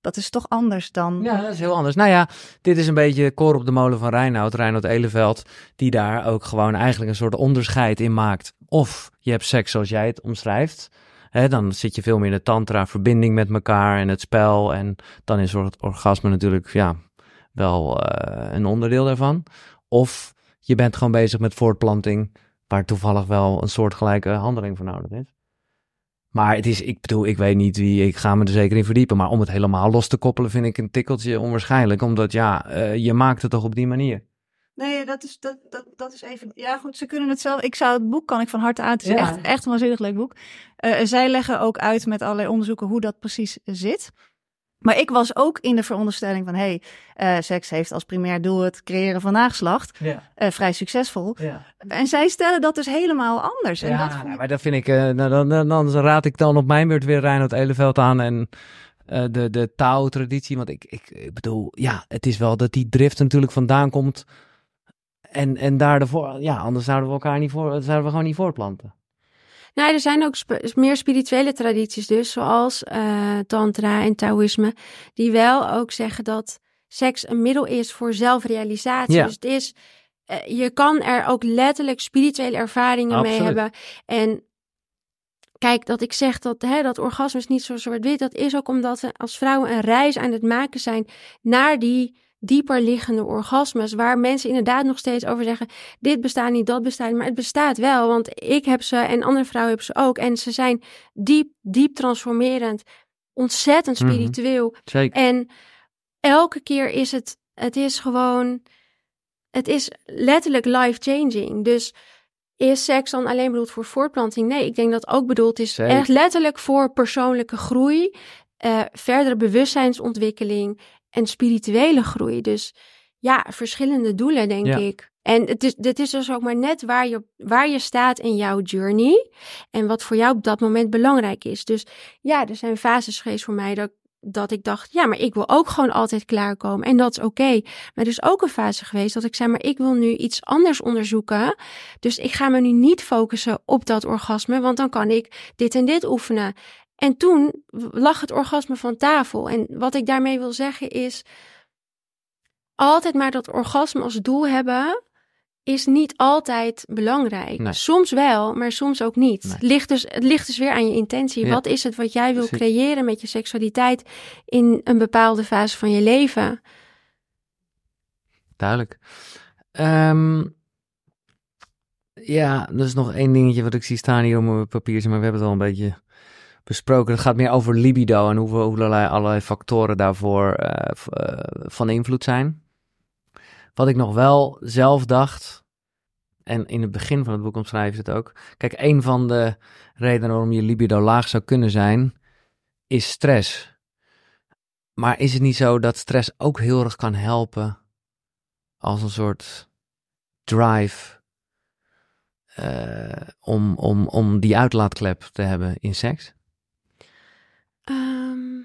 Dat is toch anders dan. Ja, dat is heel anders. Nou ja, dit is een beetje koor op de molen van Reinoud, Reinoud Eleveld, die daar ook gewoon eigenlijk een soort onderscheid in maakt. Of je hebt seks zoals jij het omschrijft, dan zit je veel meer in de tantra, verbinding met elkaar en het spel. En dan is het orgasme natuurlijk ja, wel eh, een onderdeel daarvan. Of je bent gewoon bezig met voortplanting, waar toevallig wel een soortgelijke handeling voor nodig is. Maar het is, ik bedoel, ik weet niet wie, ik ga me er zeker in verdiepen. Maar om het helemaal los te koppelen vind ik een tikkeltje onwaarschijnlijk. Omdat ja, eh, je maakt het toch op die manier. Nee, dat is, dat, dat, dat is even. Ja, goed, ze kunnen het zelf. Ik zou het boek kan ik van harte aan. Het is Ja. echt, echt een waanzinnig leuk boek. Eh, zij leggen ook uit met allerlei onderzoeken hoe dat precies zit. Maar ik was ook in de veronderstelling van: hey, eh, seks heeft als primair doel het creëren van nageslacht. Ja, Eh, vrij succesvol. ja. En zij stellen dat dus helemaal anders. En dat ja vond nou, ik- maar dat vind ik, eh, nou, dan, dan, dan raad ik dan op mijn beurt weer Reinhard Eleveld aan en de, de Tao-traditie. Want ik, ik, ik bedoel, ja, het is wel dat die drift natuurlijk vandaan komt. En, en daar ervoor, ja, anders zouden we elkaar niet voor, zouden we gewoon niet voortplanten. Nou, er zijn ook sp- meer spirituele tradities dus, zoals eh, tantra en taoïsme, die wel ook zeggen dat seks een middel is voor zelfrealisatie. Ja. Dus het is, eh, je kan er ook letterlijk spirituele ervaringen mee hebben. En kijk, dat ik zeg dat, hè, dat orgasme is niet zo zwart-wit, dat is ook omdat we als vrouwen een reis aan het maken zijn naar die dieper liggende orgasmes, waar mensen inderdaad nog steeds over zeggen, dit bestaat niet, dat bestaat niet, maar het bestaat wel, want ik heb ze en andere vrouwen hebben ze ook en ze zijn diep, diep transformerend, ontzettend Mhm. spiritueel Zeker. en elke keer is het, het is gewoon, het is letterlijk life-changing. Dus is seks dan alleen bedoeld voor voortplanting? Nee, ik denk dat ook bedoeld is Zeker. echt letterlijk voor persoonlijke groei, eh, verdere bewustzijnsontwikkeling en spirituele groei. Dus ja, verschillende doelen, denk Ja. ik. En het is, dit is dus ook maar net waar je, waar je staat in jouw journey. En wat voor jou op dat moment belangrijk is. Dus ja, er zijn fases geweest voor mij dat, dat ik dacht, ja, maar ik wil ook gewoon altijd klaarkomen. En dat is oké. Maar er is ook een fase geweest dat ik zei, maar ik wil nu iets anders onderzoeken. Dus ik ga me nu niet focussen op dat orgasme, want dan kan ik dit en dit oefenen. En toen lag het orgasme van tafel. En wat ik daarmee wil zeggen is, altijd maar dat orgasme als doel hebben is niet altijd belangrijk. Nee. Soms wel, maar soms ook niet. Nee. Het, ligt dus, het ligt dus weer aan je intentie. Ja. Wat is het wat jij wil creëren met je seksualiteit in een bepaalde fase van je leven? Duidelijk. Ehm, ja, er is nog één dingetje wat ik zie staan hier op mijn papiertje, maar we hebben het al een beetje besproken. Het gaat meer over libido en hoeveel, hoeveel allerlei factoren daarvoor eh, eh, van invloed zijn. Wat ik nog wel zelf dacht, en in het begin van het boek omschrijven ze het ook. Kijk, een van de redenen waarom je libido laag zou kunnen zijn, is stress. Maar is het niet zo dat stress ook heel erg kan helpen als een soort drive eh, om, om, om die uitlaatklep te hebben in seks? Ehm,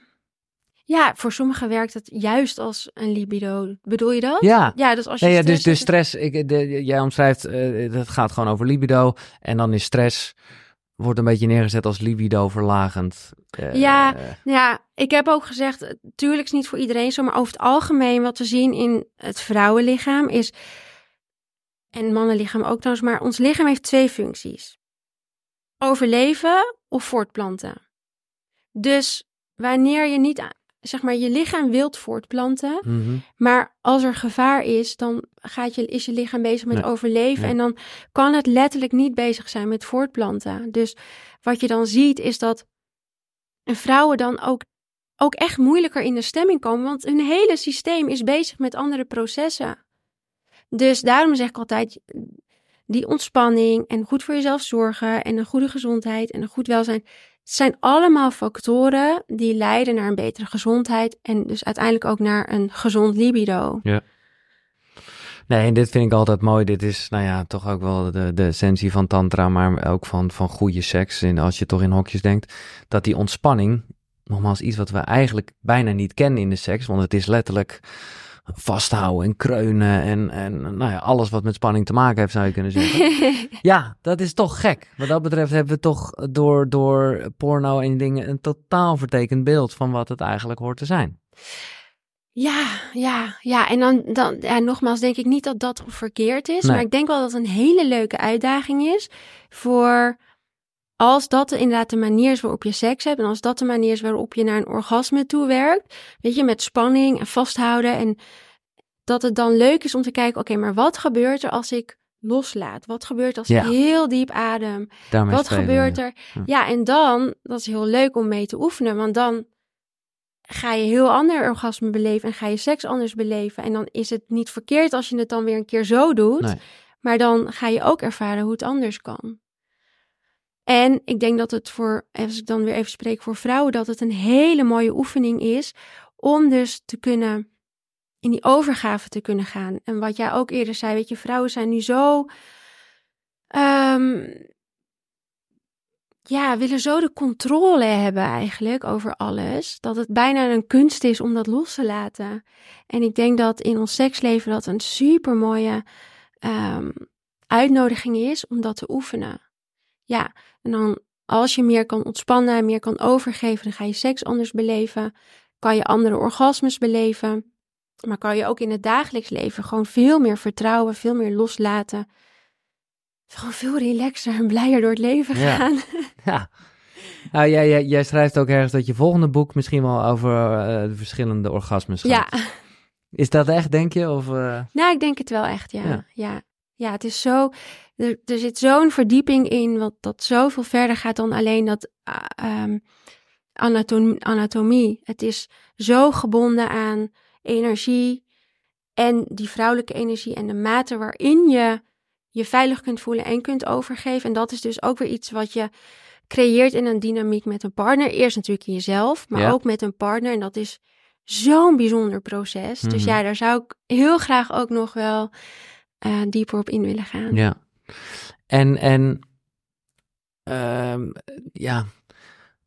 ja, voor sommigen werkt het juist als een libido. Bedoel je dat? Ja. Ja, dus als je Ja, ja, dus, stress hebt- stress, ik, de, jij omschrijft, eh het gaat gewoon over libido en dan is stress wordt een beetje neergezet als libido verlagend. Eh, Ja. Ja, ik heb ook gezegd, eh, tuurlijk is niet voor iedereen zo, maar over het algemeen wat we zien in het vrouwenlichaam is, en mannenlichaam ook trouwens, maar ons lichaam heeft twee functies. Overleven of voortplanten. Dus wanneer je niet, zeg maar, je lichaam wilt voortplanten, mhm. maar als er gevaar is, dan gaat je, is je lichaam bezig met Nee, overleven. nee. En dan kan het letterlijk niet bezig zijn met voortplanten. Dus wat je dan ziet, is dat vrouwen dan ook, ook echt moeilijker in de stemming komen. Want hun hele systeem is bezig met andere processen. Dus daarom zeg ik altijd, die ontspanning en goed voor jezelf zorgen en een goede gezondheid en een goed welzijn. Het zijn allemaal factoren die leiden naar een betere gezondheid en dus uiteindelijk ook naar een gezond libido. Nee, en dit vind ik altijd mooi. Dit is, nou ja, toch ook wel de, de essentie van tantra, maar ook van, van goede seks. En als je toch in hokjes denkt, dat die ontspanning, nogmaals iets wat we eigenlijk bijna niet kennen in de seks, want het is letterlijk vasthouden en kreunen en, en nou ja, alles wat met spanning te maken heeft, zou je kunnen zeggen. ja, dat is toch gek. Wat dat betreft hebben we toch door, door porno en dingen een totaal vertekend beeld van wat het eigenlijk hoort te zijn. Ja, ja, ja. En dan, dan ja, nogmaals, denk ik niet dat dat verkeerd is. Nee. Maar ik denk wel dat het een hele leuke uitdaging is voor als dat inderdaad de manier is waarop je seks hebt. En als dat de manier is waarop je naar een orgasme toe werkt. Weet je, met spanning en vasthouden. En dat het dan leuk is om te kijken, oké, maar wat gebeurt er als ik loslaat? Wat gebeurt als Ja. ik heel diep adem? Daarmee Wat spelen, gebeurt er? Ja. Ja, en dan, dat is heel leuk om mee te oefenen, want dan ga je heel ander orgasme beleven en ga je seks anders beleven. En dan is het niet verkeerd als je het dan weer een keer zo doet, Nee. maar dan ga je ook ervaren hoe het anders kan. En ik denk dat het voor, als ik dan weer even spreek voor vrouwen, dat het een hele mooie oefening is om dus te kunnen in die overgave te kunnen gaan. En wat jij ook eerder zei, weet je, vrouwen zijn nu zo ehm, ja, willen zo de controle hebben eigenlijk over alles, dat het bijna een kunst is om dat los te laten. En ik denk dat in ons seksleven dat een super mooie uitnodiging is om dat te oefenen. Ja, en dan als je meer kan ontspannen, meer kan overgeven, dan ga je seks anders beleven, kan je andere orgasmes beleven, maar kan je ook in het dagelijks leven gewoon veel meer vertrouwen, veel meer loslaten. Gewoon veel relaxer en blijer door het leven gaan. Ja. Nou, jij, jij, jij schrijft ook ergens dat je volgende boek misschien wel over eh, de verschillende orgasmes gaat. Ja, Is dat echt, denk je? Of, eh, nou, ik denk het wel echt, ja. Ja. Ja, ja. het is zo. Er, er zit zo'n verdieping in, wat dat zoveel verder gaat dan alleen dat ehm, anatom- anatomie. Het is zo gebonden aan energie en die vrouwelijke energie en de mate waarin je je veilig kunt voelen en kunt overgeven. En dat is dus ook weer iets wat je creëert in een dynamiek met een partner. Eerst natuurlijk in jezelf, maar Ja. ook met een partner. En dat is zo'n bijzonder proces. Dus Mhm. ja, daar zou ik heel graag ook nog wel eh, dieper op in willen gaan. ja. En, en ehm, ja,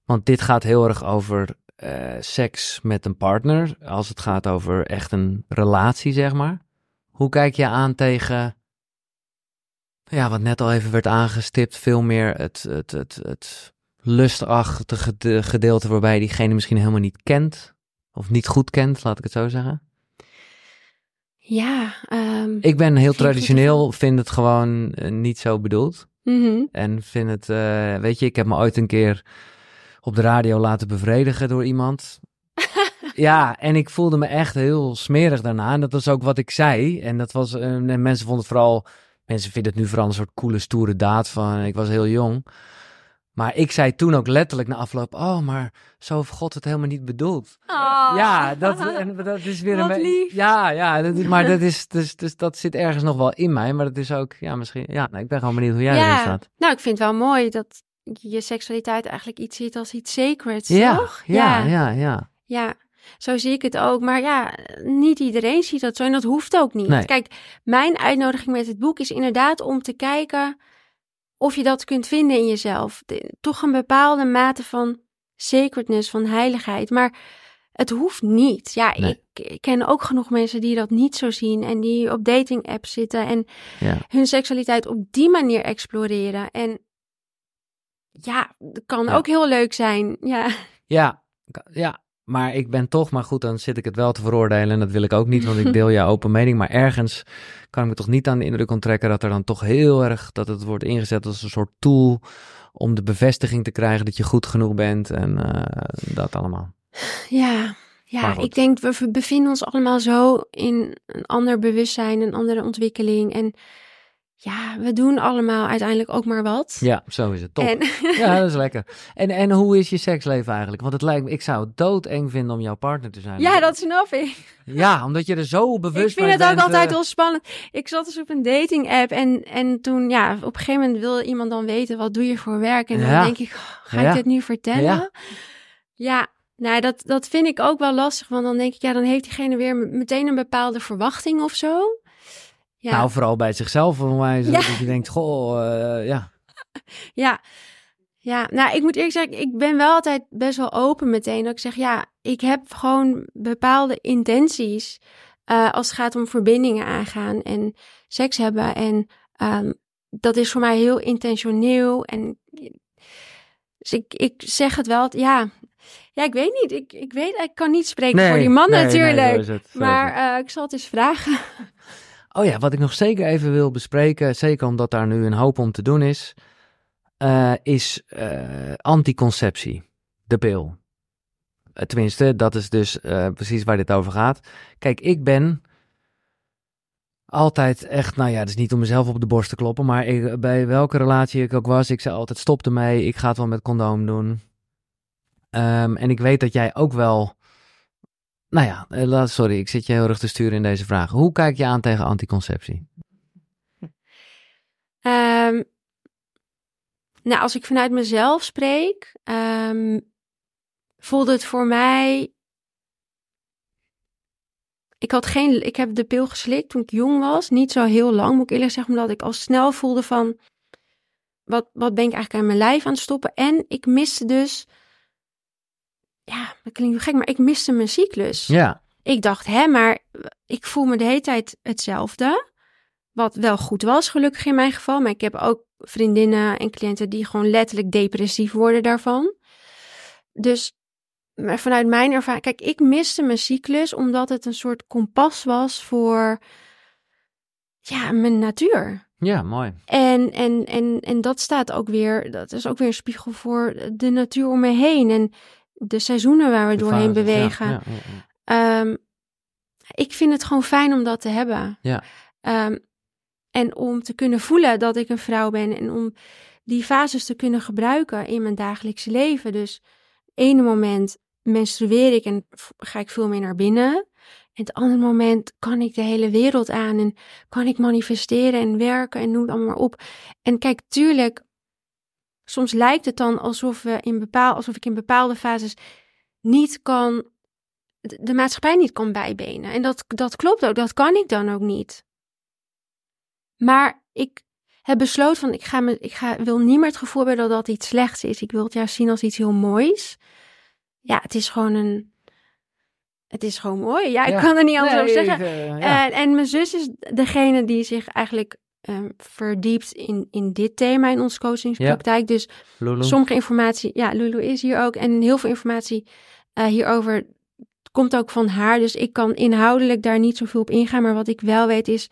want dit gaat heel erg over eh, seks met een partner. Als het gaat over echt een relatie, zeg maar. Hoe kijk je aan tegen, ja, wat net al even werd aangestipt, veel meer het, het, het, het lustachtige gede- gedeelte waarbij diegene misschien helemaal niet kent. Of niet goed kent, laat ik het zo zeggen. Ja, ehm, Ik ben heel traditioneel, vind het gewoon eh, niet zo bedoeld. mhm. En vind het, eh, weet je, ik heb me ooit een keer op de radio laten bevredigen door iemand. ja, en ik voelde me echt heel smerig daarna. En dat was ook wat ik zei. En dat was, en mensen vonden het vooral, mensen vinden het nu vooral een soort coole, stoere daad van, ik was heel jong. Maar ik zei toen ook letterlijk na afloop, oh, maar zo heeft God het helemaal niet bedoeld. Ja, dat, en dat is weer Wat een. Ja, ja dat, maar dat, is, dus, dus dat zit ergens nog wel in mij. Maar dat is ook, ja, misschien. Ja, nou, ik ben gewoon benieuwd hoe jij erin staat. nou, ik vind het wel mooi dat je seksualiteit eigenlijk iets ziet als iets sacreds, Ja, toch? ja, ja, ja. Ja, zo zie ik het ook. Maar ja, niet iedereen ziet dat zo en dat hoeft ook niet. Nee. Kijk, mijn uitnodiging met het boek is inderdaad om te kijken of je dat kunt vinden in jezelf. De- toch een bepaalde mate van sacredness, van heiligheid. Maar het hoeft niet. Ja, Nee. ik, ik ken ook genoeg mensen die dat niet zo zien en die op dating apps zitten en Ja. hun seksualiteit op die manier exploreren. En ja, dat kan Ja. ook heel leuk zijn. Ja, Ja, ja, maar ik ben toch, maar goed, dan zit ik het wel te veroordelen en dat wil ik ook niet, want ik deel jouw open mening. Maar ergens kan ik me toch niet aan de indruk onttrekken dat er dan toch heel erg, dat het wordt ingezet als een soort tool om de bevestiging te krijgen dat je goed genoeg bent en eh, dat allemaal. ja. Ja, ik denk we bevinden ons allemaal zo in een ander bewustzijn, een andere ontwikkeling. En ja, we doen allemaal uiteindelijk ook maar wat. Ja, zo is het. Top. En, Ja, dat is lekker. En, en hoe is je seksleven eigenlijk? Want het lijkt me, ik zou het doodeng vinden om jouw partner te zijn. ja, dat snap ik. Ja, omdat je er zo bewust Ik vind van het ook bent, altijd eh, wel spannend. Ik zat dus op een dating app en, en toen, ja, op een gegeven moment wil iemand dan weten, wat doe je voor werk? En dan Ja. denk ik, oh, ga Ja. ik dit nu vertellen? Ja. Ja, nou, dat, dat vind ik ook wel lastig, want dan denk ik, ja, dan heeft diegene weer meteen een bepaalde verwachting of zo. Ja, Nou, vooral bij zichzelf, onwijs. Ja. Dat je denkt, goh, eh, ja. ja. Ja, nou, ik moet eerlijk zeggen, ik ben wel altijd best wel open meteen. Dat ik zeg, ja, ik heb gewoon bepaalde intenties eh, als het gaat om verbindingen aangaan en seks hebben. En ehm, dat is voor mij heel intentioneel. En dus ik, ik zeg het wel, ja, ja, ik weet niet. Ik, ik weet, ik kan niet spreken voor die man nee, natuurlijk. het, maar eh, ik zal het eens vragen. Oh ja, wat ik nog zeker even wil bespreken, zeker omdat daar nu een hoop om te doen is, eh, is eh, anticonceptie, de pil. Eh, tenminste, dat is dus precies waar dit over gaat. Kijk, ik ben altijd echt, nou ja, het is niet om mezelf op de borst te kloppen, maar bij welke relatie ik ook was, ik zei altijd stop ermee, ik ga het wel met condoom doen. Ehm, en ik weet dat jij ook wel, nou ja, eh, sorry, ik zit je heel erg te sturen in deze vraag. Hoe kijk je aan tegen anticonceptie? Ehm, nou, als ik vanuit mezelf spreek, ehm, voelde het voor mij. Ik had geen. Ik heb de pil geslikt toen ik jong was. Niet zo heel lang, moet ik eerlijk zeggen, omdat ik al snel voelde van. Wat, wat ben ik eigenlijk aan mijn lijf aan het stoppen? En ik miste dus. Ja, dat klinkt gek, maar ik miste mijn cyclus. Ja, Ik dacht, hè, maar ik voel me de hele tijd hetzelfde. Wat wel goed was, gelukkig in mijn geval. Maar ik heb ook vriendinnen en cliënten die gewoon letterlijk depressief worden daarvan. Dus maar vanuit mijn ervaring, kijk, ik miste mijn cyclus omdat het een soort kompas was voor ja, mijn natuur. ja, mooi. En, en, en, en dat staat ook weer, dat is ook weer een spiegel voor de natuur om me heen. En de seizoenen waar we De doorheen fases, bewegen. ja, ja, ja. Ehm, ik vind het gewoon fijn om dat te hebben. Ja. Ehm, en om te kunnen voelen dat ik een vrouw ben en om die fases te kunnen gebruiken in mijn dagelijkse leven. Dus ene moment menstrueer ik en ga ik veel meer naar binnen. En het andere moment kan ik de hele wereld aan en kan ik manifesteren en werken en noem het allemaal maar op. En kijk, tuurlijk, soms lijkt het dan alsof, we in bepaal, alsof ik in bepaalde fases niet kan de maatschappij niet kan bijbenen. En dat, dat klopt ook, dat kan ik dan ook niet. Maar ik heb besloten van ik, ga me, ik ga, wil niet meer het gevoel hebben dat dat iets slechts is. Ik wil het juist zien als iets heel moois. Ja, het is gewoon een. Het is gewoon mooi. Ja, ik Ja. kan er niet anders Nee, over zeggen. ik, ja. En, en mijn zus is degene die zich eigenlijk ehm, verdiept in, in dit thema in onze coachingspraktijk. Dus Lulu? sommige informatie, ja, Lulu is hier ook. En heel veel informatie eh, hierover komt ook van haar. Dus ik kan inhoudelijk daar niet zoveel op ingaan. Maar wat ik wel weet is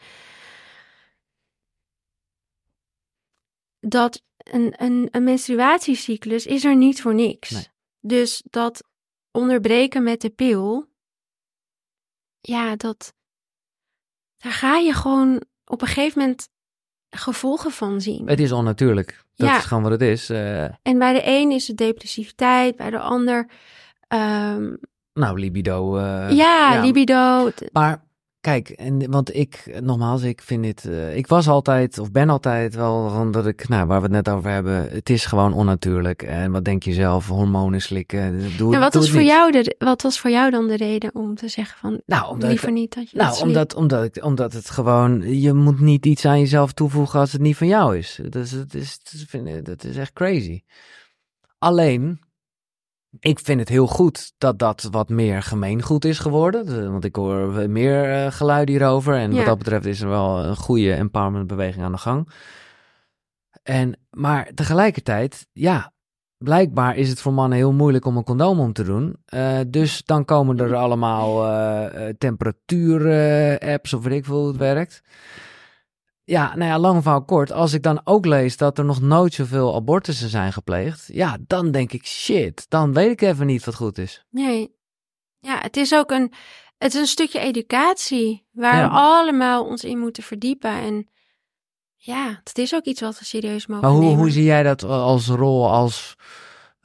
dat een, een, een menstruatiecyclus is er niet voor niks. Nee. Dus dat onderbreken met de pil, ja, dat, daar ga je gewoon op een gegeven moment gevolgen van zien. Het is onnatuurlijk. Dat Ja. is gewoon wat het is. Eh, En bij de een is het depressiviteit, bij de ander, ehm, nou, libido. eh, ja, libido. t- Maar kijk, en, want ik, nogmaals, ik vind dit. eh, ik was altijd, of ben altijd wel, van dat ik, nou, waar we het net over hebben, het is gewoon onnatuurlijk. En wat denk je zelf? Hormonen slikken. Doe, En wat doe was, voor niet. jou de, wat was voor jou dan de reden om te zeggen van, Nou, omdat liever ik, niet dat je dat nou omdat, omdat, ik, omdat het gewoon, je moet niet iets aan jezelf toevoegen als het niet van jou is. Dus het is, het is, dat is echt crazy. Alleen, ik vind het heel goed dat dat wat meer gemeengoed is geworden. De- Want ik hoor meer eh, geluiden hierover. En Ja. wat dat betreft is er wel een goede empowerment beweging aan de gang. En, maar tegelijkertijd, ja, blijkbaar is het voor mannen heel moeilijk om een condoom om te doen. Uh, dus dan komen er allemaal uh, temperatuur-apps of weet ik veel hoe het werkt. Ja, nou ja, lang verhaal kort. Als ik dan ook lees dat er nog nooit zoveel abortussen zijn gepleegd. Ja, dan denk ik, shit, dan weet ik even niet wat goed is. Nee. Ja, het is ook een, het is een stukje educatie waar we allemaal ons in moeten verdiepen. En ja, het is ook iets wat we serieus mogen maar hoe, nemen. hoe zie jij dat als rol als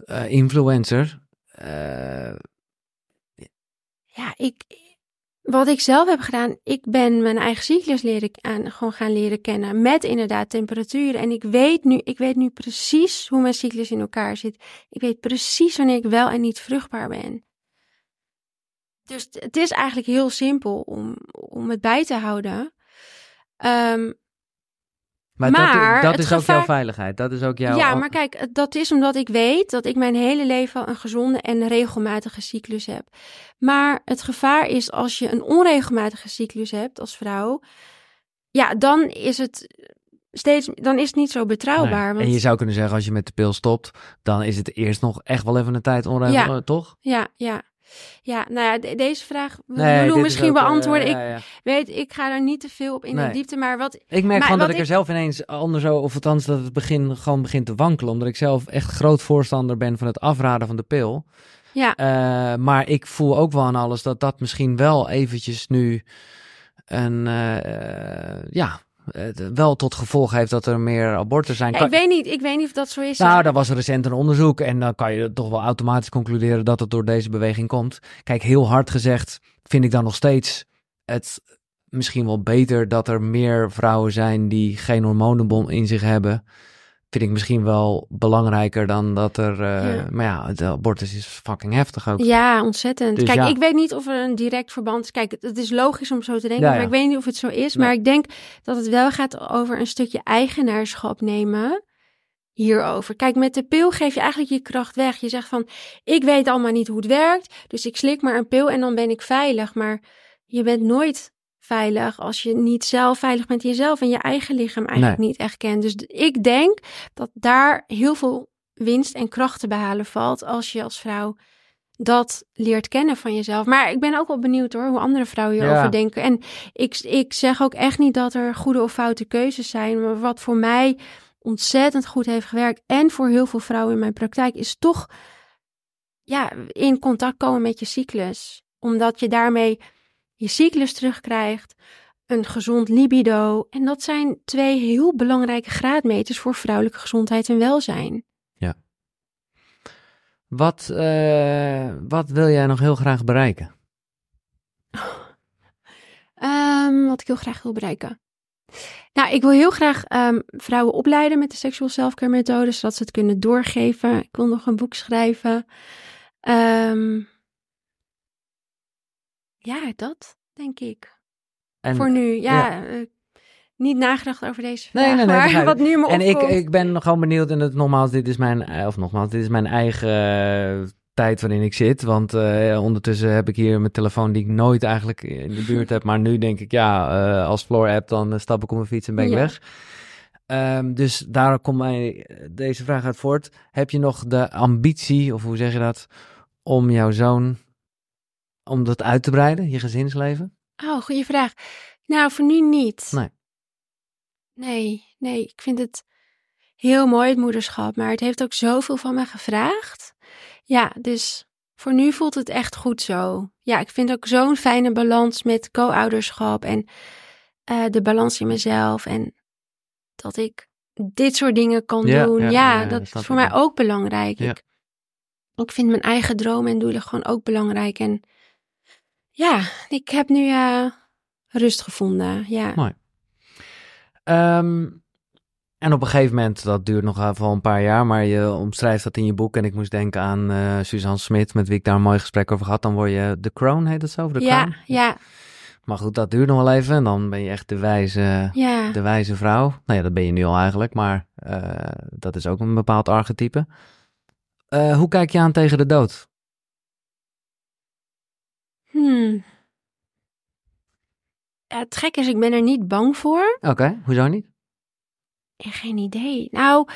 uh, influencer? Uh... Ja, ik, wat ik zelf heb gedaan, ik ben mijn eigen cyclus leren, aan, gewoon gaan leren kennen met inderdaad temperaturen. En ik weet, nu, ik weet nu precies hoe mijn cyclus in elkaar zit. Ik weet precies wanneer ik wel en niet vruchtbaar ben. Dus het is eigenlijk heel simpel om, om het bij te houden. Um, maar, maar dat, dat is ook jouw veiligheid. Dat is ook jouw. Ja, maar kijk, dat is omdat ik weet dat ik mijn hele leven een gezonde en regelmatige cyclus heb. Maar het gevaar is als je een onregelmatige cyclus hebt als vrouw. Ja, dan is het steeds, dan is het niet zo betrouwbaar. Nee. Want... En je zou kunnen zeggen, als je met de pil stopt, dan is het eerst nog echt wel even een tijd onregelmatig, ja. toch? Ja, ja. Ja, nou ja, de, deze vraag wil nee, Lulu misschien ook, beantwoorden. Uh, ja, ja. Ik weet, ik ga daar niet te veel op in nee. de diepte, maar wat... Ik merk maar gewoon dat ik er zelf ineens anders zo, of althans dat het begin gewoon begint te wankelen, omdat ik zelf echt groot voorstander ben van het afraden van de pil. Ja. Uh, maar ik voel ook wel aan alles dat dat misschien wel eventjes nu een, uh, ja, wel tot gevolg heeft dat er meer aborten zijn. Ja, ik, weet niet, ik weet niet of dat zo is. Nou, daar was recent een onderzoek en dan kan je toch wel automatisch concluderen dat het door deze beweging komt. Kijk, heel hard gezegd vind ik dan nog steeds het misschien wel beter dat er meer vrouwen zijn die geen hormonenbom in zich hebben. Vind ik misschien wel belangrijker dan dat er. Uh, ja. Maar ja, de abortus is fucking heftig ook. Ja, ontzettend. Dus Kijk, ja. ik weet niet of er een direct verband is. Kijk, het is logisch om zo te denken, Ja, maar ik weet niet of het zo is. Nee. Maar ik denk dat het wel gaat over een stukje eigenaarschap nemen hierover. Kijk, met de pil geef je eigenlijk je kracht weg. Je zegt van, ik weet allemaal niet hoe het werkt, dus ik slik maar een pil en dan ben ik veilig. Maar je bent nooit veilig als je niet zelf veilig bent jezelf en je eigen lichaam eigenlijk Nee. niet echt kent. Dus ik denk dat daar heel veel winst en kracht te behalen valt als je als vrouw dat leert kennen van jezelf. Maar ik ben ook wel benieuwd hoor, hoe andere vrouwen hierover Ja. denken. En ik, ik zeg ook echt niet dat er goede of foute keuzes zijn. Maar wat voor mij ontzettend goed heeft gewerkt en voor heel veel vrouwen in mijn praktijk is toch ja, in contact komen met je cyclus. Omdat je daarmee je cyclus terugkrijgt, een gezond libido. En dat zijn twee heel belangrijke graadmeters voor vrouwelijke gezondheid en welzijn. Wat, eh, wat wil jij nog heel graag bereiken? Ehm, wat ik heel graag wil bereiken. Nou, ik wil heel graag ehm, vrouwen opleiden met de seksual self-care methode, zodat ze het kunnen doorgeven. Ik wil nog een boek schrijven. Ehm, ja, dat denk ik. En, Voor nu, ja. ja. eh, niet nagedacht over deze vraag, nee, nee, maar wat nu me En ik, opkomt. ik ben nog gewoon benieuwd, en het, nogmaals, dit is mijn, eh, of nogmaals, dit is mijn eigen eh, tijd waarin ik zit. Want ondertussen heb ik hier mijn telefoon die ik nooit eigenlijk in de buurt heb. Maar nu denk ik, ja, als Floor app, dan stap ik op mijn fiets en ben ik Ja. weg. Ehm, dus daar komt mij deze vraag uit voort. Heb je nog de ambitie, of hoe zeg je dat, om jouw zoon, om dat uit te breiden, je gezinsleven? Oh, goede vraag. Nou, voor nu niet. Nee. Nee, nee, ik vind het heel mooi, het moederschap. Maar het heeft ook zoveel van me gevraagd. Ja, dus voor nu voelt het echt goed zo. Ja, ik vind ook zo'n fijne balans met co-ouderschap en eh, de balans in mezelf. En dat ik dit soort dingen kan Ja, doen. ja, Ja, ja, ja, dat is voor mij ook belangrijk. Ja. Ik, ik vind mijn eigen dromen en doelen gewoon ook belangrijk. En ja, ik heb nu eh, rust gevonden. Ja. Mooi. Ehm, en op een gegeven moment, dat duurt nog wel een paar jaar, maar je omschrijft dat in je boek. En ik moest denken aan eh Suzanne Smit, met wie ik daar een mooi gesprek over had. Dan word je de crown, heet het zo? De ja, crown? ja, Maar goed, dat duurt nog wel even. En dan ben je echt de wijze, ja. de wijze vrouw. Nou ja, dat ben je nu al eigenlijk, maar eh, dat is ook een bepaald archetype. Hoe kijk je aan tegen de dood? Hmm. Ja, het gek is, ik ben er niet bang voor. Oké, hoezo niet? Ja, geen idee. Nou,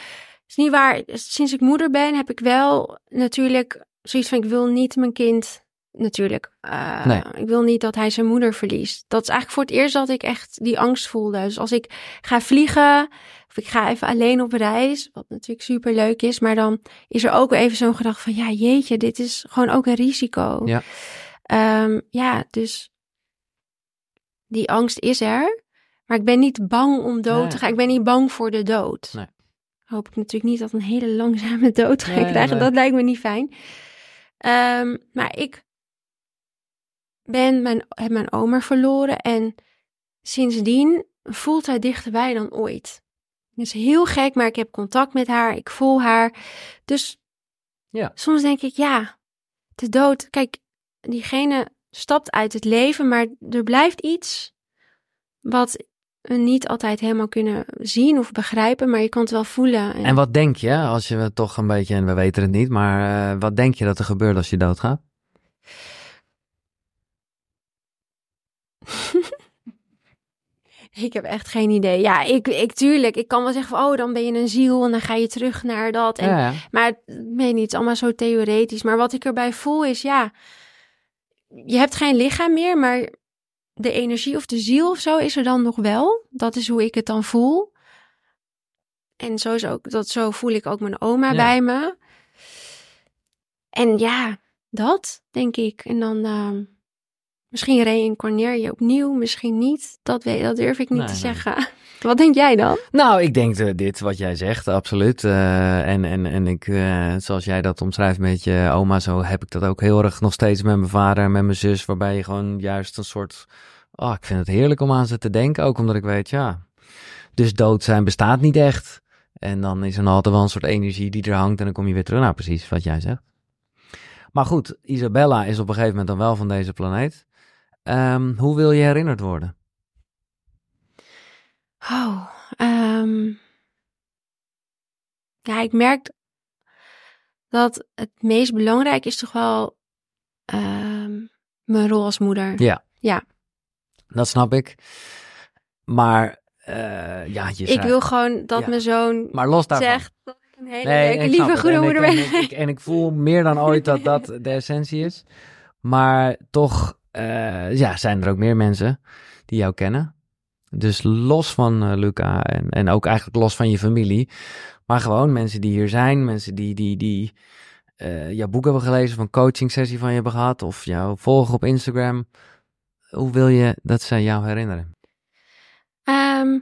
is niet waar. Sinds ik moeder ben, heb ik wel natuurlijk zoiets van: ik wil niet mijn kind. Natuurlijk. eh, Nee. Ik wil niet dat hij zijn moeder verliest. Dat is eigenlijk voor het eerst dat ik echt die angst voelde. Dus als ik ga vliegen, of ik ga even alleen op reis, wat natuurlijk super leuk is, maar dan is er ook even zo'n gedachte van: ja, jeetje, dit is gewoon ook een risico. Ja. Ehm, ja, dus die angst is er. Maar ik ben niet bang om dood Nee. te gaan. Ik ben niet bang voor de dood. Nee. Hoop ik natuurlijk niet dat een hele langzame dood ga Nee, krijgen. Dat lijkt me niet fijn. Ehm, maar ik ben mijn, heb mijn oma verloren. En sindsdien voelt hij dichterbij dan ooit. Het is heel gek, maar ik heb contact met haar. Ik voel haar. Dus Ja. soms denk ik, ja, de dood. Kijk, diegene stapt uit het leven, maar er blijft iets wat we niet altijd helemaal kunnen zien of begrijpen, maar je kan het wel voelen. En- En wat denk je, als je toch een beetje, en we weten het niet, maar eh, wat denk je dat er gebeurt als je doodgaat? Ik heb echt geen idee. Ja, ik, ik tuurlijk, ik kan wel zeggen van, oh, dan ben je een ziel en dan ga je terug naar dat. En, Ja, ja. Maar ik weet niet, het is allemaal zo theoretisch. Maar wat ik erbij voel is, ja, je hebt geen lichaam meer, maar de energie of de ziel of zo is er dan nog wel. Dat is hoe ik het dan voel. En zo, is ook, dat, zo voel ik ook mijn oma Ja. bij me. En ja, dat denk ik. En dan ehm, misschien reïncarneer je opnieuw, misschien niet. Dat, weet, dat durf ik niet Nee, te nee. zeggen. Wat denk jij dan? Nou, ik denk eh, dit wat jij zegt, absoluut. Eh, en, en, en ik, eh, zoals jij dat omschrijft met je oma, zo heb ik dat ook heel erg nog steeds met mijn vader en met mijn zus. Waarbij je gewoon juist een soort. Oh, ik vind het heerlijk om aan ze te denken. Ook omdat ik weet, ja. Dus dood zijn bestaat niet echt. En dan is er altijd wel een soort energie die er hangt. En dan kom je weer terug. Nou, precies wat jij zegt. Maar goed, Isabella is op een gegeven moment dan wel van deze planeet. Ehm, hoe wil je herinnerd worden? Oh, ehm, ja, ik merk dat het meest belangrijk is toch wel ehm, mijn rol als moeder. Ja. Ja. Dat snap ik. Maar eh, ja, je ik wil gewoon dat Ja. mijn zoon Maar los daarvan. zegt dat ik een hele Nee, leuke, lieve, goede En ik- moeder en ben. ik, en ik voel meer dan ooit dat dat de essentie is. Maar toch eh, ja, zijn er ook meer mensen die jou kennen. Dus los van eh, Luca en, en ook eigenlijk los van je familie. Maar gewoon mensen die hier zijn. Mensen die, die, die eh, jouw boek hebben gelezen. Of een coaching sessie van je hebben gehad. Of jou volgen op Instagram. Hoe wil je dat zij jou herinneren? Ehm,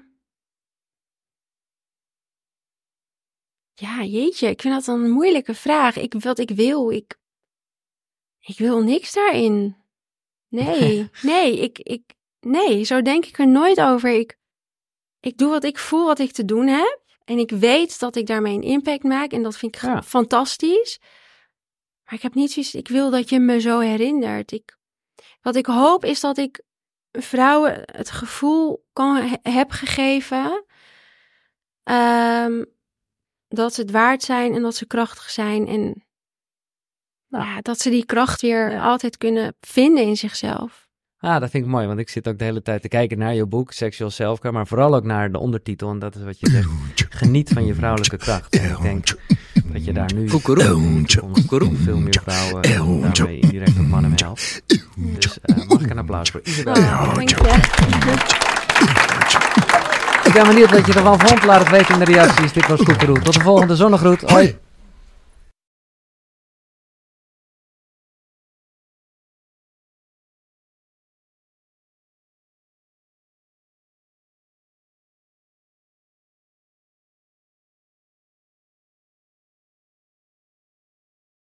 ja, jeetje, ik vind dat een moeilijke vraag. Ik, wat ik wil, ik, ik wil niks daarin. Nee, nee, ik, ik, nee, zo denk ik er nooit over. Ik, ik doe wat ik voel, wat ik te doen heb. En ik weet dat ik daarmee een impact maak. En dat vind ik Ja. fantastisch. Maar ik heb niet zoiets, ik wil dat je me zo herinnert. Ik, wat ik hoop is dat ik vrouwen het gevoel kan, he- heb gegeven ehm, dat ze het waard zijn en dat ze krachtig zijn. En Nou. ja, dat ze die kracht weer Ja. altijd kunnen vinden in zichzelf. Ah, dat vind ik mooi, want ik zit ook de hele tijd te kijken naar je boek, Sexual Selfcare, maar vooral ook naar de ondertitel, en dat is wat je zegt, geniet van je vrouwelijke kracht. En ik denk dat je daar nu Koekeroe. veel meer vrouwen daarmee indirect ook mannen mee helpt. Dus eh, mag ik een applaus voor Isabel? Oh. Ik ben benieuwd wat je ervan vond. Laat het weten in de reacties. Dit was Koekeroe. Tot de volgende zonnegroet. Hoi.